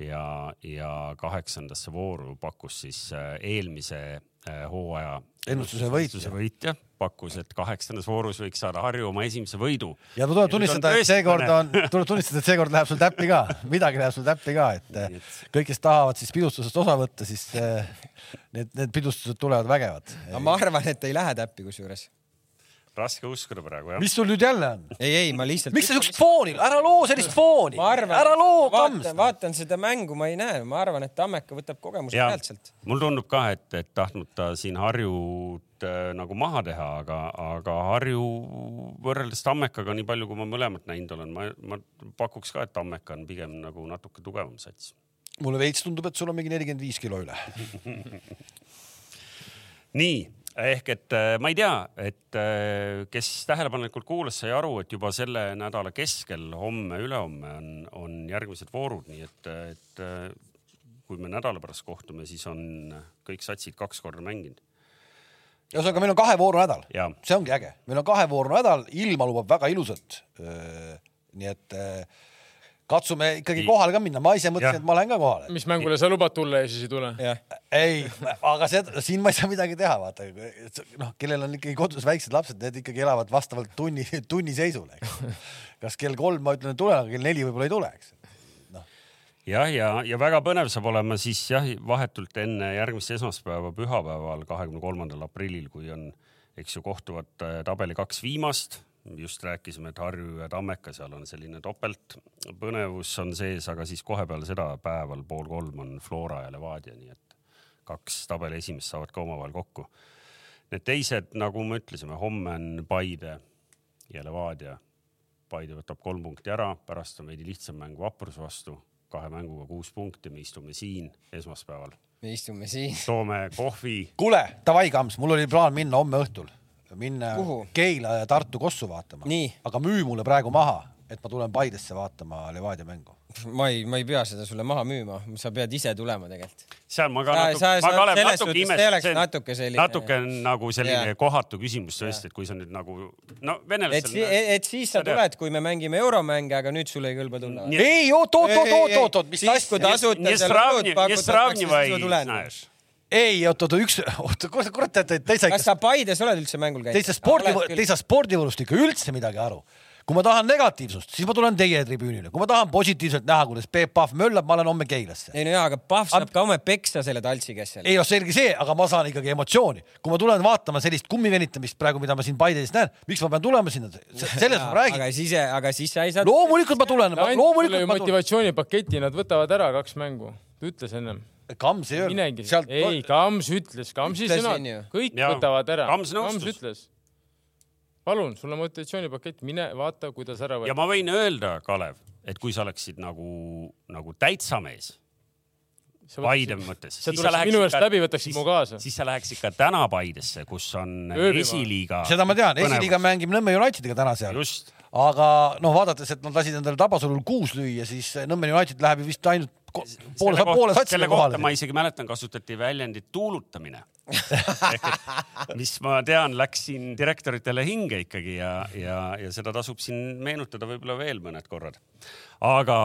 [SPEAKER 2] ja, ja kaheksandasse vooru pakkus siis äh, eelmise äh, hooaja
[SPEAKER 1] Ennustuse võitja.
[SPEAKER 2] võitja pakkus, et kaheksandas voorus võiks saada Harju oma esimese võidu.
[SPEAKER 1] ja tuleb tunnistada, et seekord on, tuleb tunnistada, et seekord läheb sul täppi ka, midagi läheb sul täppi ka, et eh, kõik, kes tahavad siis pidustusest osa võtta, siis need, need pidustused tulevad vägevad.
[SPEAKER 4] aga ma arvan, et ei lähe täppi kusjuures.
[SPEAKER 2] Raske uskuda praegu jah.
[SPEAKER 1] mis sul nüüd jälle on?
[SPEAKER 4] ei, ei, ma lihtsalt.
[SPEAKER 1] miks sa siukest fooni, ära loo sellist fooni,
[SPEAKER 4] ma arvan,
[SPEAKER 1] ära loo kams
[SPEAKER 4] vaatan,. vaatan seda mängu, ma ei näe, ma arvan, et Tammeka võtab kogemuse pealt sealt.
[SPEAKER 2] mul tundub ka, et, et tahtnud ta siin Harjut äh, nagu maha teha, aga, aga Harju võrreldes Tammekaga, nii palju kui ma mõlemat näinud olen, ma, ma pakuks ka, et Tammeka on pigem nagu natuke tugevam sats.
[SPEAKER 1] mulle veits tundub, et sul on mingi nelikümmend viis kilo üle.
[SPEAKER 2] nii ehk et äh, ma ei tea, et äh, kes tähelepanelikult kuulas, sai aru, et juba selle nädala keskel, homme-ülehomme on, on järgmised voorud, nii et, et äh, kui me nädala pärast kohtume, siis on kõik satsid kaks korda mänginud.
[SPEAKER 1] Ühesõnaga, meil on kahe vooru nädal, see ongi äge, meil on kahe vooru nädal, ilma lubab väga ilusat. nii et eh, katsume ikkagi kohale ka minna, ma ise mõtlesin, et ma lähen ka kohale.
[SPEAKER 3] mis mängule sa lubad tulla ja siis ei tule?
[SPEAKER 1] ei, aga seda, siin ma ei saa midagi teha, vaata, noh, kellel on ikkagi kodus väiksed lapsed, need ikkagi elavad vastavalt tunni, tunniseisule, kas kell kolm ma ütlen, et tulen, aga kell neli võib-olla ei tule, eks.
[SPEAKER 2] jah, ja, ja väga põnev saab olema siis jah, vahetult enne järgmist esmaspäeva, pühapäeval, kahekümne kolmandal aprillil, kui on, eks ju, kohtuvad äh, tabeli kaks viimast. Just rääkisime, et Harju ja Tammeka, seal on selline topeltpõnevus on sees, aga siis kohe peale seda päeval pool kolm on Flora ja Levadia, nii et kaks tabeli esimest saavad ka omavahel kokku. Need teised, nagu me ütlesime, homme on Paide ja Levadia. Paide võtab kolm punkti ära, pärast on veidi lihtsam mäng Vapruse vastu, kahe mänguga kuus punkti, me istume siin esmaspäeval,
[SPEAKER 4] me istume siin.
[SPEAKER 2] toome kohvi.
[SPEAKER 1] kuule, davai, Kams, mul oli plaan minna homme õhtul, minna
[SPEAKER 4] Kuhu?
[SPEAKER 1] Keila ja Tartu kossu vaatama. aga müü mulle praegu maha, et ma tulen Paidesse vaatama Levadia mängu.
[SPEAKER 4] ma ei, ma ei pea seda sulle maha müüma, sa pead ise tulema tegelikult.
[SPEAKER 2] seal ma ka natuke, ma ka
[SPEAKER 4] olen
[SPEAKER 2] natuke imestasin,
[SPEAKER 4] natuke selline,
[SPEAKER 2] natuke nagu selline
[SPEAKER 4] ja.
[SPEAKER 2] kohatu küsimus tõesti, et kui sa nüüd nagu no venelastel.
[SPEAKER 4] Et, nagu- et siis sa tuled, kui me mängime euromänge, aga nüüd sul ei kõlba tulla.
[SPEAKER 1] ei, oot, oot, oot, oot, oot, oot, mis asja.
[SPEAKER 4] siis kui tasuta seal
[SPEAKER 2] olud
[SPEAKER 4] pakutakse, siis ma tulen
[SPEAKER 1] ei, oot-oot, üks, oot, kurat, kurat, teate, te ei saa.
[SPEAKER 4] kas sa Paides oled üldse mängul käinud?
[SPEAKER 1] Te ei saa spordi, te ei saa spordivõrust ikka üldse midagi aru kui ma tahan negatiivsust, siis ma tulen teie tribüünile, kui ma tahan positiivselt näha, kuidas Peep Pahv möllab, ma lähen homme Keilasse.
[SPEAKER 4] ei no jaa, aga Pahv saab ka homme peksa selle taltsiga seal.
[SPEAKER 1] ei noh, selge see, aga ma saan ikkagi emotsiooni. kui ma tulen vaatama sellist kummivenitamist praegu, mida ma siin Paides näen, miks ma pean tulema sinna, sellest ja, ma räägin.
[SPEAKER 4] aga siis, aga siis sa ei saa.
[SPEAKER 1] loomulikult ma tulen, loomulikult ma tulen.
[SPEAKER 3] motivatsioonipaketi nad võtavad ära kaks mängu, ta ütles ennem
[SPEAKER 1] Kams ei öelnud, sealt
[SPEAKER 3] ei, Kams ütles, Kamsi sõnad kõik
[SPEAKER 2] Jaa.
[SPEAKER 3] võtavad ära.
[SPEAKER 2] Kams nõustus.
[SPEAKER 3] ütles. palun, sul on motivatsioonipakett, mine vaata, kuidas ära
[SPEAKER 2] ja
[SPEAKER 3] võtta.
[SPEAKER 2] ma võin öelda, Kalev, et kui sa oleksid nagu, nagu täitsa mees, Paide mõttes.
[SPEAKER 3] sa tuleks minu eest läbi, võtaksid mu kaasa.
[SPEAKER 2] siis sa läheks ikka täna Paidesse, kus on
[SPEAKER 3] Ööbima.
[SPEAKER 2] esiliiga.
[SPEAKER 1] seda ma tean, esiliiga. mängib Nõmme Unitediga täna seal.
[SPEAKER 2] just,
[SPEAKER 1] aga noh, vaadates, et nad lasid endale Tabasalul kuus lüüa, siis Nõmme United läheb ju vist ainult poole, poole satsile
[SPEAKER 2] kohta ma
[SPEAKER 1] kohale.
[SPEAKER 2] isegi mäletan, kasutati väljendit tuulutamine. mis ma tean, läks siin direktoritele hinge ikkagi ja, ja, ja seda tasub siin meenutada võib-olla veel mõned korrad. aga,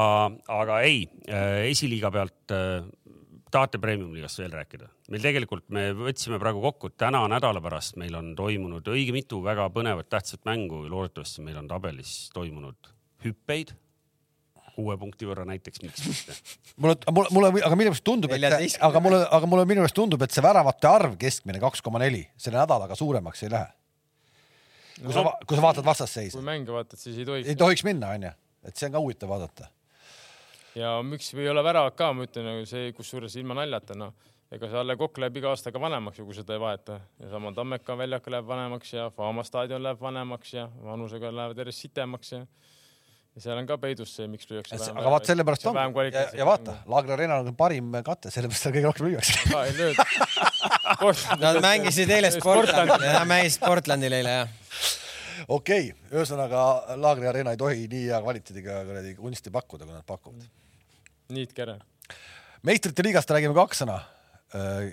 [SPEAKER 2] aga ei, esiliiga pealt äh, tahate premium-liigast veel rääkida? meil tegelikult, me võtsime praegu kokku, et täna nädala pärast meil on toimunud õige mitu väga põnevat tähtsat mängu, loodetavasti meil on tabelis toimunud hüppeid kuue punkti võrra näiteks, miks mitte.
[SPEAKER 1] mulle, mulle, mulle, aga minu meelest tundub, et, aga mulle, aga mulle minu meelest tundub, et see väravate arv keskmine kaks koma neli selle nädalaga suuremaks ei lähe. kui sa, kui sa vaatad vastasseisu
[SPEAKER 3] kui, mänge vaatad, siis ei tohiks
[SPEAKER 1] ei. tohiks minna, onju, et see on ka huvitav vaadata.
[SPEAKER 3] ja miks ei ole väravat ka, ma ütlen nagu see, kusjuures ilma naljata, noh, ega see Alle Kokk läheb iga aastaga vanemaks ju, kui seda ei vaeta ja sama Tammeka väljak läheb vanemaks ja Faama staadion läheb vanemaks ja vanusega lähevad järjest sitemaks ja ja seal on ka peidus see, miks lüüakse
[SPEAKER 1] aga vaat sellepärast on
[SPEAKER 3] vähem
[SPEAKER 1] ja, ja vaata, Laagri Arena on parim kate, sellepärast seal kõige rohkem lüüakse.
[SPEAKER 4] Nad mängisid eile Sportlandi, nad mängisid Portlandil eile jah.
[SPEAKER 1] okei okay., ühesõnaga Laagri Arena ei tohi nii hea kvaliteediga kuradi kunsti pakkuda, kui nad pakuvad.
[SPEAKER 3] niitke ära.
[SPEAKER 1] meistrite liigast räägime kaks sõna.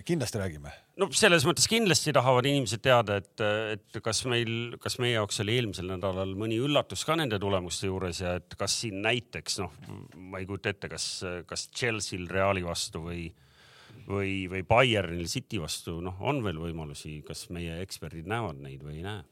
[SPEAKER 1] Kindlasti räägime.
[SPEAKER 2] no selles mõttes kindlasti tahavad inimesed teada, et, et kas meil, kas meie jaoks oli eelmisel nädalal mõni üllatus ka nende tulemuste juures ja et kas siin näiteks noh, ma ei kujuta ette, kas, kas Chelsea'l Reali vastu või, või, või Bayernil City vastu, noh, on veel võimalusi, kas meie eksperdid näevad neid või ei näe?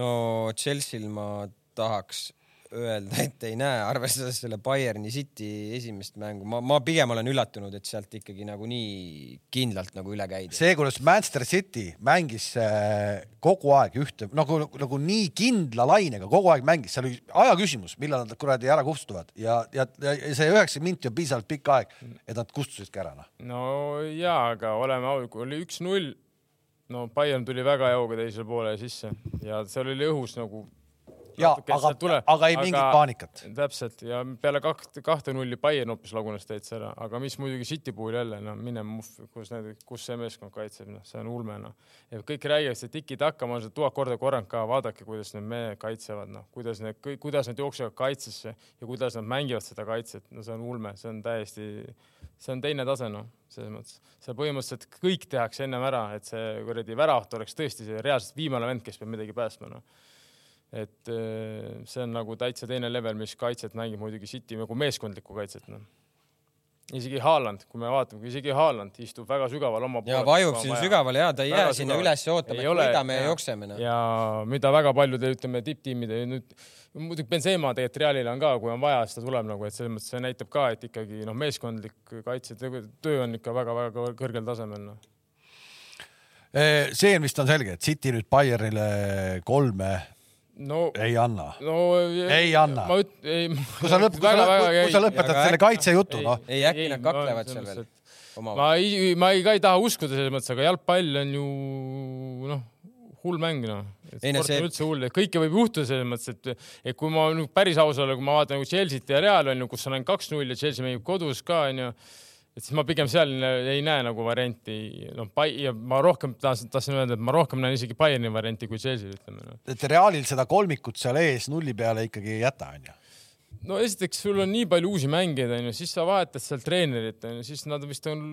[SPEAKER 4] no Chelsea'l ma tahaks öelda, et ei näe, arvestades selle Bayerni City esimest mängu, ma, ma pigem olen üllatunud, et sealt ikkagi nagu nii kindlalt nagu üle käidi.
[SPEAKER 1] see, kuidas Manchester City mängis äh, kogu aeg ühte nagu, nagu nii kindla lainega kogu aeg mängis, seal oli aja küsimus, millal nad kuradi ära kustuvad ja, ja, ja see üheksa minti on piisavalt pikk aeg, et nad kustusidki ära noh.
[SPEAKER 3] no jaa, aga oleme ausad, kui oli üks-null, no Bayern tuli väga jõuga teisele poole sisse ja seal oli õhus nagu
[SPEAKER 1] ja
[SPEAKER 3] natuke
[SPEAKER 1] aga aga ei mingit paanikat.
[SPEAKER 3] täpselt ja peale kahte, kahte nulli Bayern hoopis lagunes täitsa ära, aga mis muidugi City puhul jälle no mine muhv, kus need, kus see meeskond kaitseb, noh, see on ulme noh. ja kõik räägivad seda tiki-taka, ma olen seda tuhat korda korranud ka, vaadake, kuidas need mehed kaitsevad, noh, kuidas need, kuidas nad jooksevad kaitsesse ja kuidas nad mängivad seda kaitset, no see on ulme, see on täiesti, see on teine tase, noh, selles mõttes. see põhimõtteliselt kõik tehakse ennem ära, et see kuradi väravat oleks tõesti see reaalselt viimane vend, kes peab midagi päästma, noh et äh, see on nagu täitsa teine level, mis kaitset mängib muidugi City nagu meeskondlikku kaitset, noh. isegi Haaland, kui me vaatame, isegi Haaland istub väga sügaval oma
[SPEAKER 4] ja vajub siin sügavale ja ta ei jää sinna
[SPEAKER 3] sügaval.
[SPEAKER 4] üles ootama, et
[SPEAKER 3] ole,
[SPEAKER 4] võidame ja
[SPEAKER 3] jaa.
[SPEAKER 4] jookseme noh.
[SPEAKER 3] ja mida väga paljude, ütleme tipptiimide nüüd muidugi Benzema tegelikult Realile on ka, kui on vaja, siis ta tuleb nagu, et selles mõttes see näitab ka, et ikkagi noh, meeskondlik kaitse töö on ikka väga-väga kõrgel tasemel noh.
[SPEAKER 1] see vist on selge, et City nüüd Bayernile kolme
[SPEAKER 3] no
[SPEAKER 1] ei anna.
[SPEAKER 3] no
[SPEAKER 1] Ei anna.
[SPEAKER 3] ma üt-, ei.
[SPEAKER 1] kui sa lõp-, kui sa kui sa lõpetad selle
[SPEAKER 4] äkki-
[SPEAKER 1] kaitsejutu, noh.
[SPEAKER 4] ei, äkki nad kaklevad seal veel
[SPEAKER 3] ma ei, ma ei, ka ei taha uskuda selles mõttes, aga jalgpall on ju noh, hull mäng noh.
[SPEAKER 4] Ei no
[SPEAKER 3] sport
[SPEAKER 4] see-
[SPEAKER 3] on üldse hull, et kõike võib juhtuda selles mõttes, et, et kui ma nüüd päris aus olen, kui ma vaatan nagu Chelsea't ja Real on ju, kus on ainult kaks-null ja Chelsea mängib kodus ka onju, et siis ma pigem seal ei näe nagu varianti, noh, ja ma rohkem tahtsin, tahtsin öelda, et ma rohkem näen isegi Bayerni varianti kui Chelsea ütleme no..
[SPEAKER 1] et Realil seda kolmikut seal ees nulli peale ikkagi ei jäta, onju.
[SPEAKER 3] no esiteks sul on nii palju uusi mängijaid onju, siis sa vahetad seal treenerit onju, siis nad vist on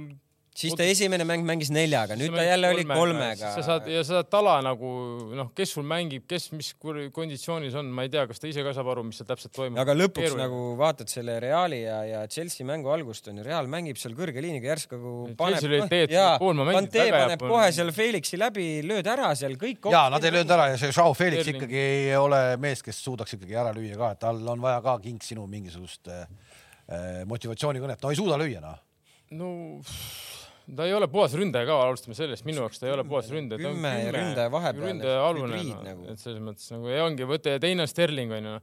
[SPEAKER 4] siis ta esimene mäng mängis neljaga, nüüd ta jälle oli kolmega.
[SPEAKER 3] sa saad ja sa saad tala nagu noh, kes sul mängib, kes mis konditsioonis on, ma ei tea, kas ta ise ka saab aru, mis seal täpselt toimub.
[SPEAKER 4] aga lõpuks nagu vaatad selle Reali ja, ja Chelsea mängu algust onju, Real mängib seal kõrge liiniga järsku nagu
[SPEAKER 3] Chelsea oli teed- pool ma mängisin
[SPEAKER 4] Kante paneb kohe seal Felixi läbi, lööd ära seal kõik.
[SPEAKER 1] ja nad ei löönud ära ja see Joao Felix
[SPEAKER 3] Sterling.
[SPEAKER 1] ikkagi ei ole mees, kes suudaks ikkagi ära lüüa ka, et tal on vaja ka king sinu mingisugust äh, motivatsioonikõnet, no ei suuda lüüa noh.
[SPEAKER 3] no ta ei ole puhas ründaja ka, alustame sellest, minu jaoks ta ei ole puhas ründaja.
[SPEAKER 4] Kümme ja ründaja vahepeal,
[SPEAKER 3] ründaja alune noh,
[SPEAKER 4] nagu.
[SPEAKER 3] et selles mõttes nagu ja ongi, võta ja teine on Sterling onju.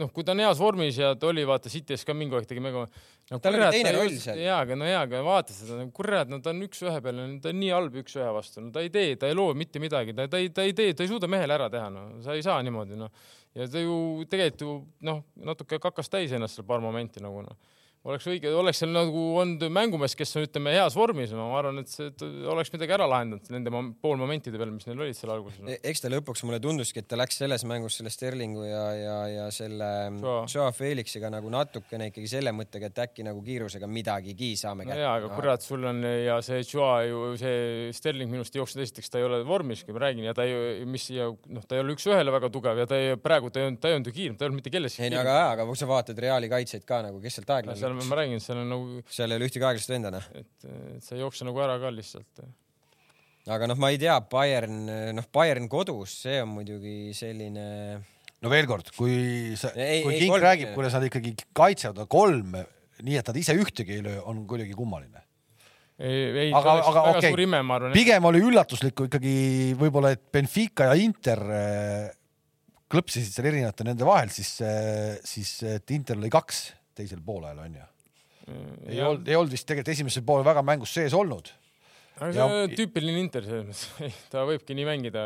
[SPEAKER 3] noh, kui ta on heas vormis ja ta oli vaata City's ka mingi aeg tegi mängu no,.
[SPEAKER 4] Tal oli teine roll seal.
[SPEAKER 3] jaa, aga no jaa, aga vaata seda, kurat, no ta on üks-ühe peal, ta on nii halb üks-ühe vastu, no ta ei tee, ta ei loo mitte midagi, ta, ta ei, ta ei tee, ta ei suuda mehele ära teha, no sa ei saa niimoodi noh. ja ta ju tegelikult ju noh, natuke kakas täis ennast seal paar momenti nagu noh oleks õige, oleks seal nagu olnud mängumees, kes on, ütleme, heas vormis, ma arvan, et see et oleks midagi ära lahendanud nende mom- poolmomentide peal, mis neil olid seal alguses.
[SPEAKER 4] E- eks ta lõpuks mulle tunduski, et ta läks selles mängus selle Sterlingu ja, ja, ja selle
[SPEAKER 3] Joao.
[SPEAKER 4] Joao Felixiga nagu natukene ikkagi selle mõttega, et äkki nagu kiirusega midagigi saame
[SPEAKER 3] no jaa, aga kurat, sul on ja see Joa ju, see Sterling minust jooksnud, esiteks ta ei ole vormiski, ma räägin, ja ta ei, mis ja noh, ta ei ole üks-ühele väga tugev ja ta ei, praegu ta ei olnud, ta ei olnud ju kiirem, ta ei olnud mitte kellestki
[SPEAKER 4] ei no aga, aga kui sa vaatad Reali kaitseid ka nagu, kes sealt
[SPEAKER 3] No
[SPEAKER 4] aeglane
[SPEAKER 3] seal ma räägin, seal on nagu,
[SPEAKER 4] seal ei ole ühtegi aeglast venda noh.
[SPEAKER 3] et, et sa ei jookse nagu ära ka lihtsalt.
[SPEAKER 4] aga noh, ma ei tea, Bayern, noh, Bayern kodus, see on muidugi selline
[SPEAKER 1] no veel kord, kui sa, kui
[SPEAKER 4] ei,
[SPEAKER 1] Kink
[SPEAKER 4] kolm-
[SPEAKER 1] räägib, kuidas nad ikkagi kaitsevad kolm, nii et nad ise ühtegi ei löö, on kuidagi kummaline.
[SPEAKER 3] ei, ei,
[SPEAKER 1] Aga- aga okei.
[SPEAKER 3] arvan.
[SPEAKER 1] pigem oli üllatuslikku ikkagi võib-olla, et Benfica ja Inter äh, klõpsisid seal erinevate nende vahel, siis, siis et Inter lõi kaks teisel poolel onju. ei olnud, ei olnud vist tegelikult esimesel poolel väga mängus sees olnud.
[SPEAKER 3] aga see on tüüpiline Inter selles mõttes, ta võibki nii mängida,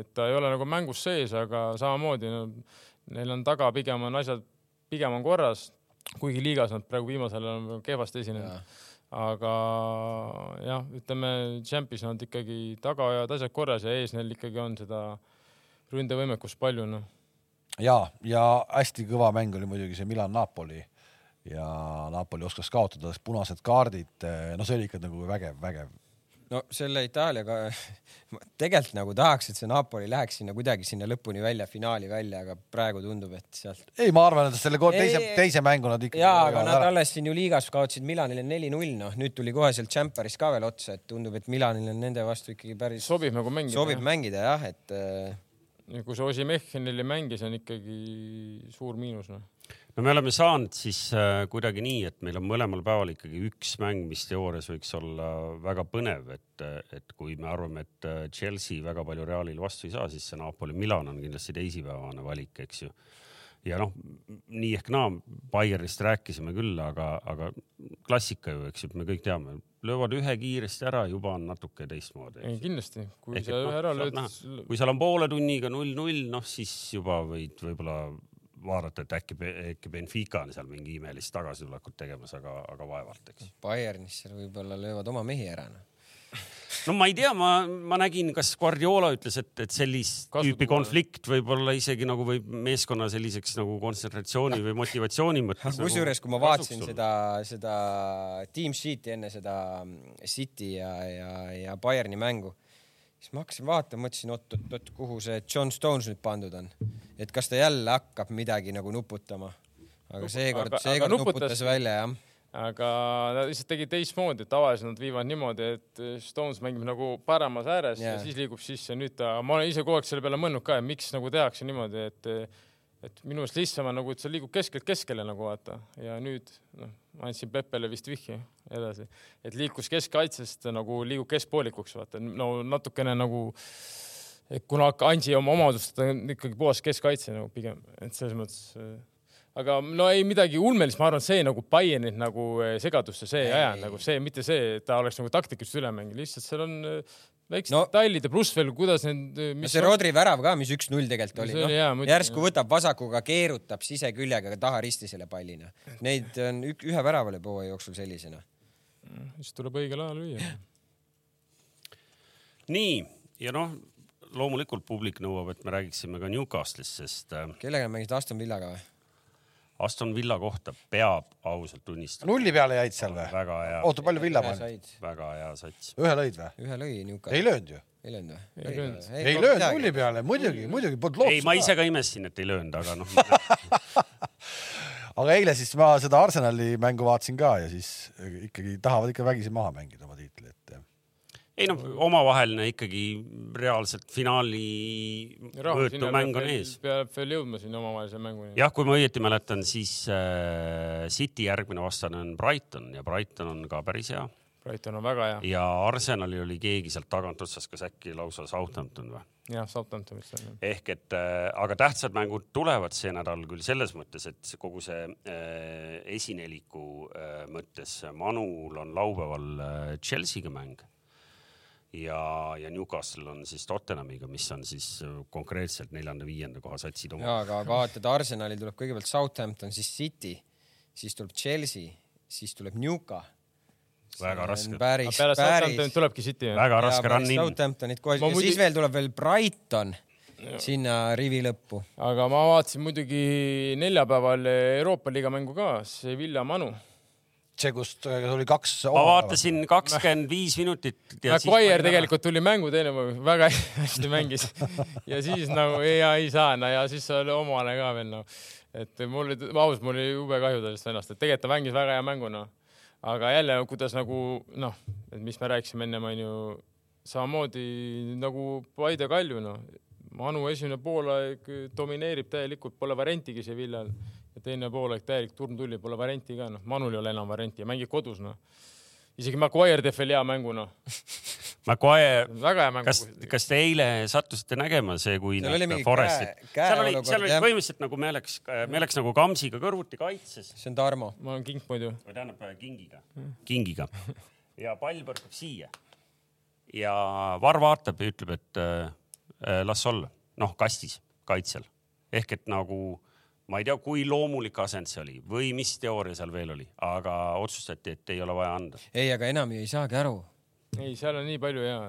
[SPEAKER 3] et ta ei ole nagu mängus sees, aga samamoodi no, neil on taga pigem on asjad, pigem on korras, kuigi liigas nad praegu viimasel ajal on kehvasti esinenud. aga jah, ütleme Champis nad ikkagi taga ajavad asjad korras ja ees neil ikkagi on seda ründevõimekust palju noh.
[SPEAKER 1] ja, ja hästi kõva mäng oli muidugi see Milan-Napoli ja Napoli oskas kaotada punased kaardid, no see oli ikka nagu vägev, vägev.
[SPEAKER 4] no selle Itaaliaga ma tegelikult nagu tahaks, et see Napoli läheks sinna kuidagi sinna lõpuni välja, finaali välja, aga praegu tundub, et sealt.
[SPEAKER 1] ei, ma arvan, et selle ko-
[SPEAKER 4] Ei,
[SPEAKER 1] teise
[SPEAKER 4] ei,,
[SPEAKER 1] teise mängu nad ikkagi.
[SPEAKER 4] jaa, aga nad alles siin ju liigas kaotasid Milanile neli-null, noh nüüd tuli kohe sealt Champeris ka veel otsa, et tundub, et Milanil on nende vastu ikkagi päris
[SPEAKER 3] sobib nagu mängida.
[SPEAKER 4] sobib mängida jah, et äh,
[SPEAKER 3] kui see Osimehhenil ei mängi, see on ikkagi suur miinus noh.
[SPEAKER 2] No me oleme saanud siis äh, kuidagi nii, et meil on mõlemal päeval ikkagi üks mäng, mis teoorias võiks olla väga põnev, et, et kui me arvame, et äh, Chelsea väga palju Realil vastu ei saa, siis see Napoli-Milan on kindlasti teisipäevane valik, eks ju. ja noh, nii ehk naa, Bayernist rääkisime küll, aga, aga klassika ju, eks ju, me kõik teame, löövad ühe kiiresti ära, juba on natuke teistmoodi
[SPEAKER 3] ei. kindlasti, kui
[SPEAKER 2] Ehk
[SPEAKER 3] sa
[SPEAKER 2] noh,
[SPEAKER 3] ära
[SPEAKER 2] saad
[SPEAKER 3] lööd
[SPEAKER 2] kui seal on poole tunniga null-null, noh siis juba võid võib-olla vaadata, et äkki, äkki Benfica on seal mingi imelist tagasitulekut tegemas, aga, aga vaevalt, eks.
[SPEAKER 4] Bayernis seal võib-olla löövad oma mehi ära noh.
[SPEAKER 2] no ma ei tea, ma, ma nägin, kas Guardiola ütles, et, et sellist
[SPEAKER 3] Kasutada.
[SPEAKER 2] tüüpi konflikt võib-olla isegi nagu võib meeskonna selliseks nagu kontsentratsiooni või motivatsiooni mõttes. nagu
[SPEAKER 4] kusjuures, kui ma vaatasin seda, seda team sheet'i enne seda City ja, ja, ja Bayerni mängu, siis ma hakkasin vaatama, mõtlesin oot-oot-oot, kuhu see John Stones nüüd pandud on, et kas ta jälle hakkab midagi nagu nuputama. aga seekord seekord
[SPEAKER 3] nuputas-
[SPEAKER 4] nuputas välja jah.
[SPEAKER 3] aga nad lihtsalt tegid teistmoodi, et tavaliselt nad viivad niimoodi, et Stones mängib nagu paremas ääres yeah. Ja siis liigub sisse. nüüd ta, ma olen ise kogu aeg selle peale mõelnud ka, et miks nagu tehakse niimoodi, et et minu meelest lihtsam on nagu, et see liigub keskelt keskele nagu vaata. Ja nüüd noh, andsin Peppele vist vihje edasi, et liikus keskkaitsest nagu liigub keskpoolikuks vaata, no natukene nagu et kuna Ansi oma omadust ta on ikkagi puhas keskkaitse nagu pigem, et selles mõttes äh, aga no ei midagi ulmelist, ma arvan, see nagu Bayernit nagu eh, segadusse, see ei ajanud nagu see, mitte see, et ta oleks nagu taktikast üle mänginud, lihtsalt seal on eh, väiksed
[SPEAKER 4] No-
[SPEAKER 3] detailid ja pluss veel, kuidas need,
[SPEAKER 4] no see Rodri värav ka, mis üks-null tegelikult oli, noh järsku
[SPEAKER 3] jah.
[SPEAKER 4] võtab vasakuga, keerutab siseküljega taha risti selle pallina. Neid on ük, ühe värava lööb hooaja jooksul sellisena.
[SPEAKER 3] siis tuleb õigel ajal lüüa.
[SPEAKER 2] nii, ja noh, loomulikult publik nõuab, et me räägiksime ka Newcastle'ist, sest äh,
[SPEAKER 4] kellega mängisid Aston Villaga või?
[SPEAKER 2] Aston Villa kohta peab ausalt tunnistama,
[SPEAKER 1] nulli peale jäid seal või?
[SPEAKER 2] väga hea,
[SPEAKER 1] oota, palju Villa pani?
[SPEAKER 2] väga hea sats.
[SPEAKER 1] ühe lõid või?
[SPEAKER 4] ühe lõi Newcastle.
[SPEAKER 1] ei löönud ju.
[SPEAKER 4] ei löönud või?
[SPEAKER 3] Ei löönud.
[SPEAKER 1] ei löönud nulli peale, muidugi, muidugi, polnud
[SPEAKER 2] ei, ma
[SPEAKER 1] lootust
[SPEAKER 2] ise. ka imestasin, et ei löönud, aga noh,
[SPEAKER 1] aga eile siis ma seda Arsenali mängu vaatasin ka ja siis ikkagi tahavad ikka vägisi maha mängida oma tiitli, et
[SPEAKER 2] ei noh, omavaheline ikkagi reaalselt finaali mõõtu mäng on ees.
[SPEAKER 3] peab veel jõudma sinna omavahelise mänguni.
[SPEAKER 2] jah, kui ma õieti mäletan, siis äh, City järgmine vastane on Brighton ja Brighton on ka päris hea
[SPEAKER 3] Brighton on väga hea.
[SPEAKER 2] ja Arsenalil oli keegi sealt tagantotsast, kas äkki lausa Southampton või?
[SPEAKER 3] jah, Southamptonist on.
[SPEAKER 2] ehk et äh, aga tähtsad mängud tulevad see nädal küll selles mõttes, et kogu see äh, esineliku äh, mõttes Manul on laupäeval äh, Chelsea'ga mäng ja, ja Newcastle on siis Tottenhamiga, mis on siis äh, konkreetselt neljanda-viienda koha satsid oma.
[SPEAKER 4] jaa, aga vaatad, Arsenalil tuleb kõigepealt Southampton, siis City, siis tuleb Chelsea siis tuleb Newca.
[SPEAKER 2] Väga raske.
[SPEAKER 4] päris, päris.
[SPEAKER 3] tulebki City.
[SPEAKER 2] väga raske run in.
[SPEAKER 4] Southamptonit kohe ja
[SPEAKER 3] muidu-
[SPEAKER 4] siis veel tuleb veel Brighton sinna rivi lõppu.
[SPEAKER 3] aga ma vaatasin muidugi neljapäeval Euroopa liiga mängu ka, Sevilla Manu.
[SPEAKER 1] see, kus oli kaks.
[SPEAKER 2] ma vaatasin kakskümmend viis minutit.
[SPEAKER 3] Maguire tegelikult tuli mängu teine väga hästi mängis. Ja siis nagu ei, ei saa no, ja siis oli omane ka veel noh, et mul oli, ausalt, mul oli jube kahju sellest vennast, et tegelikult ta mängis väga hea mängu noh, aga jälle, kuidas nagu noh, et mis me rääkisime ennem onju, samamoodi nagu Paide Kalju noh, Manu esimene poolaeg domineerib täielikult, pole variantigi Sevillal ja teine poolaeg täielik turm tuli, pole varianti ka noh, Manul ei ole enam varianti ja mängib kodus noh. isegi Maguire teeb veel hea mängu noh,
[SPEAKER 2] Maguire, kas, kas te eile sattusite nägema see, kui
[SPEAKER 4] Seal oli mingi
[SPEAKER 2] Forestit,
[SPEAKER 4] käe-
[SPEAKER 2] seal oli, seal oli põhimõtteliselt nagu me oleks, me oleks nagu Kamsiga kõrvuti kaitses
[SPEAKER 4] see on Tarmo.
[SPEAKER 3] ma olen kink muidu.
[SPEAKER 2] või tähendab äh, kingiga, kingiga ja pall põrkab siia. ja Varr vaatab ja ütleb, et äh, äh, las olla, noh kastis kaitsel ehk et nagu ma ei tea, kui loomulik asend see oli või mis teooria seal veel oli, aga otsustati, et ei ole vaja anda.
[SPEAKER 4] ei, aga enam ju ei saagi aru.
[SPEAKER 3] ei, seal on nii palju ja.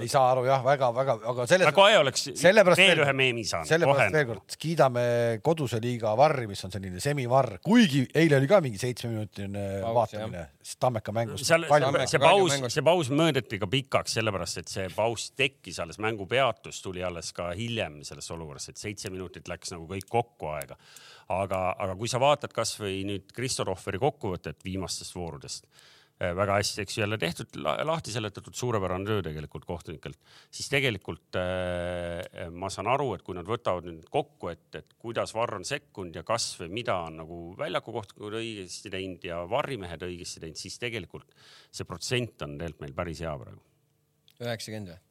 [SPEAKER 1] ei saa aru jah, väga-väga, aga selles,
[SPEAKER 2] Maguire oleks
[SPEAKER 1] sellepärast
[SPEAKER 2] veel ühe meemi saanud,
[SPEAKER 1] sellepärast
[SPEAKER 2] kohe
[SPEAKER 1] veel kord kiidame koduse liiga varri, mis on selline semivarr, kuigi eile oli ka mingi seitsmeminutiline
[SPEAKER 4] Paus,
[SPEAKER 1] vaatamine Tammeka mängust.
[SPEAKER 2] seal
[SPEAKER 4] Tammeka
[SPEAKER 2] see paus, see paus mõõdeti ka pikaks, sellepärast et see paus tekkis alles mängu peatus tuli alles ka hiljem selles olukorras, et seitse minutit läks nagu kõik kokku aega. aga, aga kui sa vaatad kasvõi nüüd Kristo Rohveri kokkuvõtet viimastest voorudest, väga hästi, eks ju jälle tehtud, lahti seletatud, suurepärane töö tegelikult kohtunikelt, siis tegelikult äh, ma saan aru, et kui nad võtavad nüüd kokku, et, et kuidas Varr on sekkunud ja kas või mida on nagu väljaku kohtunikud õigesti teinud ja varrimehed õigesti teinud, siis tegelikult see protsent on tegelikult meil päris hea praegu.
[SPEAKER 4] üheksakümmend või?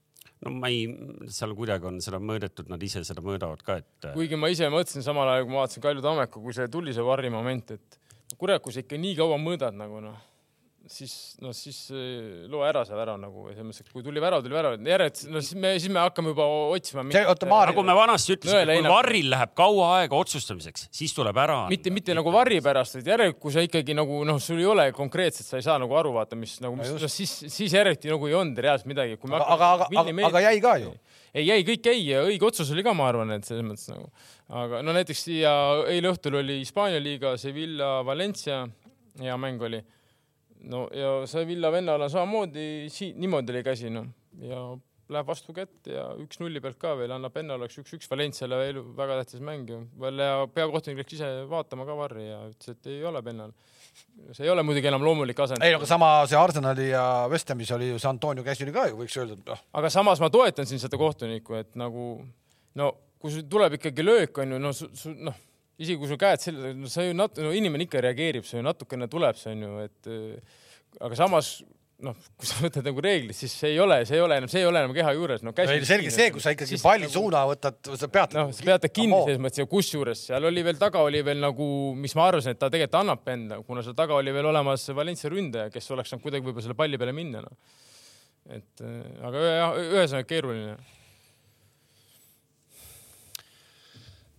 [SPEAKER 2] no ma ei, seal kuidagi on seda mõõdetud, nad ise seda mõõdavad ka, et äh,
[SPEAKER 3] kuigi ma ise mõtlesin samal ajal, kui ma vaatasin Kalju Tammeku, kui see tuli see varri moment, et kurat, kui sa ikka nii kaua mõõdad nagu noh, siis noh, siis eh, loe ära see värav nagu selles mõttes, et kui tuli värav, tuli värav, järjed, no siis me, siis me hakkame juba otsima.
[SPEAKER 2] Nagu me vanasti ütlesime, kui
[SPEAKER 3] heina-
[SPEAKER 2] Varril läheb kaua aega otsustamiseks, siis tuleb ära
[SPEAKER 3] mitte, mitte nagu varri pärast, vaid järelikult, kui sa ikkagi nagu noh, sul ei ole konkreetselt, sa ei saa nagu aru vaata, mis nagu,
[SPEAKER 1] just.
[SPEAKER 3] no siis, siis järjekti nagu ei olnud reaalselt midagi.
[SPEAKER 1] aga, aga, aga, aga, aga jäi ka ju.
[SPEAKER 3] ei jäi, kõik jäi ja õige otsus oli ka, ma arvan, et selles mõttes nagu. aga no näiteks siia eile õhtul oli Hispaania liiga Sevilla Valencia, hea mäng oli. No ja Sevilla vennal on samamoodi siin niimoodi oli käsi noh ja läheb vastu kätt ja üks nulli pealt ka veel annab enne oleks üks-üks Valenciale veel väga tähtis mäng ju. veel ja peakohtunik läks ise vaatama ka varri ja ütles, et ei ole pennal. see ei ole muidugi enam loomulik asend.
[SPEAKER 1] ei, aga sama see Arsenali ja West Hamis oli ju see Antonio käsi oli ka ju, võiks öelda, et noh,
[SPEAKER 3] aga samas ma toetan siin seda kohtunikku, et nagu no kui sul tuleb ikkagi löök onju, no su, su, noh, isegi kui sul käed selle, no sa ju nat-, no inimene ikka reageerib, see ju natukene tuleb, see on ju, et äh, aga samas noh, kui sa võtad nagu reeglid, siis see ei ole, see ei ole enam, see ei ole enam keha juures, no käsi.
[SPEAKER 1] ei selge see, kui sa ikkagi palli suuna võtad, sa pead.
[SPEAKER 3] noh, sa pead ta kinni selles mõttes ja kusjuures seal oli veel taga oli veel nagu, mis ma arvasin, et ta tegelikult annab enda, kuna seal taga oli veel olemas Valencia ründaja, kes oleks saanud kuidagi võib-olla selle palli peale minna no.. et äh, aga ühe- ühesõnaga keeruline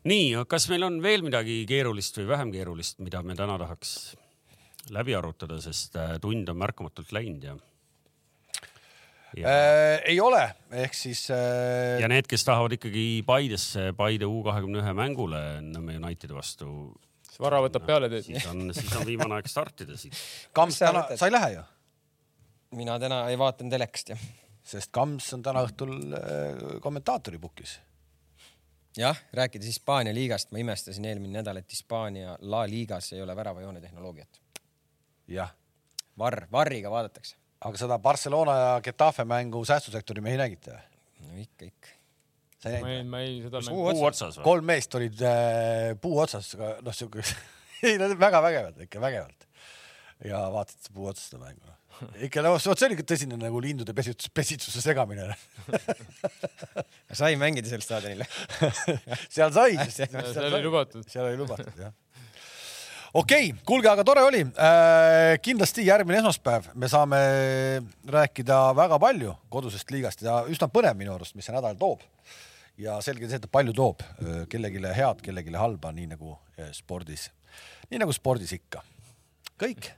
[SPEAKER 2] nii, kas meil on veel midagi keerulist või vähem keerulist, mida me täna tahaks läbi arutada, sest äh, tund on märkamatult läinud ja. ja,
[SPEAKER 1] äh,. ei ole, ehk siis äh,
[SPEAKER 2] ja need, kes tahavad ikkagi Paidesse, Paide U kahekümne ühe mängule Nõmme Unitedi vastu,
[SPEAKER 3] see vara võtab peale teid.
[SPEAKER 2] siis on, siis on viimane aeg startida siit.
[SPEAKER 4] Sa
[SPEAKER 1] täna, sa ei lähe ju,
[SPEAKER 4] mina täna ei vaadanud telekast jah.
[SPEAKER 1] sest Kams on täna õhtul äh, kommentaatori pukis.
[SPEAKER 4] jah, rääkides Hispaania liigast, ma imestasin eelmine nädal, et Hispaania La Ligas ei ole väravajoone tehnoloogiat.
[SPEAKER 1] jah,
[SPEAKER 4] Varr, Varriga vaadatakse.
[SPEAKER 1] aga seda Barcelona ja Getafe mängu säästusektori mehi nägite või?
[SPEAKER 4] no ikka, ikka.
[SPEAKER 1] sa ei
[SPEAKER 3] ma ei,
[SPEAKER 1] näinud?
[SPEAKER 3] ma ei, seda
[SPEAKER 4] Puu
[SPEAKER 3] mängu.
[SPEAKER 2] puu otsas või?
[SPEAKER 1] kolm meest olid äh, puu otsas, aga noh, siuke, ei nad olid väga vägevad, ikka vägevalt. ja vaatasid puu otsas seda mängu. Ikka no vot see oli ikka tõsine nagu lindude pesitsuse, pesitsuse segamine.
[SPEAKER 4] sai mängida sel staadionil?
[SPEAKER 1] seal sai.
[SPEAKER 3] see oli lubatud.
[SPEAKER 1] seal oli lubatud jah. okei okay,, kuulge, aga tore oli äh,. kindlasti järgmine esmaspäev me saame rääkida väga palju kodusest liigast ja üsna põnev minu arust, mis see nädal toob. ja selge see, et palju toob äh, kellelegi head, kellelegi halba, nii nagu äh, spordis, nii nagu spordis ikka. kõik.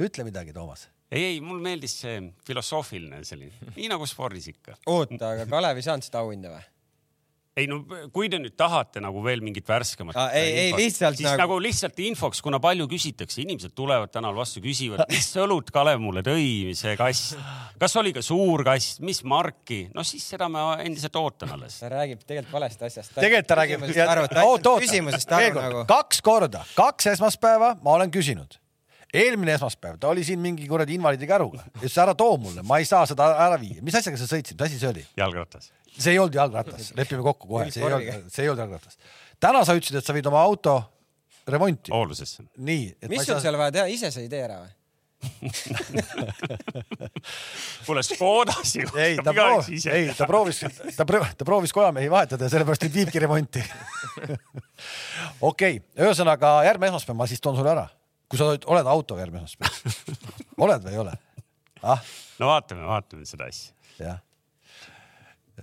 [SPEAKER 1] Ütle midagi, Toomas.
[SPEAKER 2] ei, ei, mulle meeldis see filosoofiline selline, nii nagu spordis ikka.
[SPEAKER 4] oota, aga Kalev ei saanud seda auhinda või?
[SPEAKER 2] ei no kui te nüüd tahate nagu veel mingit värskemat
[SPEAKER 4] Aa, ei- ei, lihtsalt
[SPEAKER 2] siis
[SPEAKER 4] nagu-
[SPEAKER 2] nagu... lihtsalt infoks, kuna palju küsitakse, inimesed tulevad tänaval vastu, küsivad, mis õlut Kalev mulle tõi, see kass, kas oli ka suur kass, mis marki, no siis seda ma endiselt ootan alles.
[SPEAKER 4] ta räägib tegelikult valest asjast.
[SPEAKER 1] tegelikult ta räägib,
[SPEAKER 4] küsimusest aru nagu.
[SPEAKER 1] kaks korda, kaks esmaspäeva ma olen küsinud. Eelmine esmaspäev ta oli siin mingi kuradi invaliidi käruga, ütles ära too mulle, ma ei saa seda ära viia. mis asjaga sa sõitsid, mis asi see oli?
[SPEAKER 2] jalgratas.
[SPEAKER 1] see ei olnud jalgratas, lepime kokku kohe, see ei olnud, see ei olnud jalgratas. täna sa ütlesid, et sa viid oma auto remonti.
[SPEAKER 2] hooldusesse.
[SPEAKER 1] nii.
[SPEAKER 4] mis sul seal vaja teha, ise sa ei tee ära või?
[SPEAKER 2] kuule, Škodas ju.
[SPEAKER 1] ei, ta proovis, ei, ta proovis, ta proovis, ta proovis kojamehi vahetada ja sellepärast nüüd viibki remonti. okei, ühesõnaga järgmine esmaspäev ma siis toon sulle ära, kui sa oled- oled autoga järgmine esmaspäev. oled või ei ole? ah,
[SPEAKER 2] no vaatame, vaatame seda asja.
[SPEAKER 1] jah.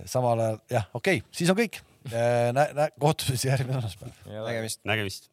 [SPEAKER 1] samal ajal jah, okei, siis on kõik. näe, näe, kohtume siis järgmine esmaspäev.
[SPEAKER 4] nägemist.
[SPEAKER 2] nägemist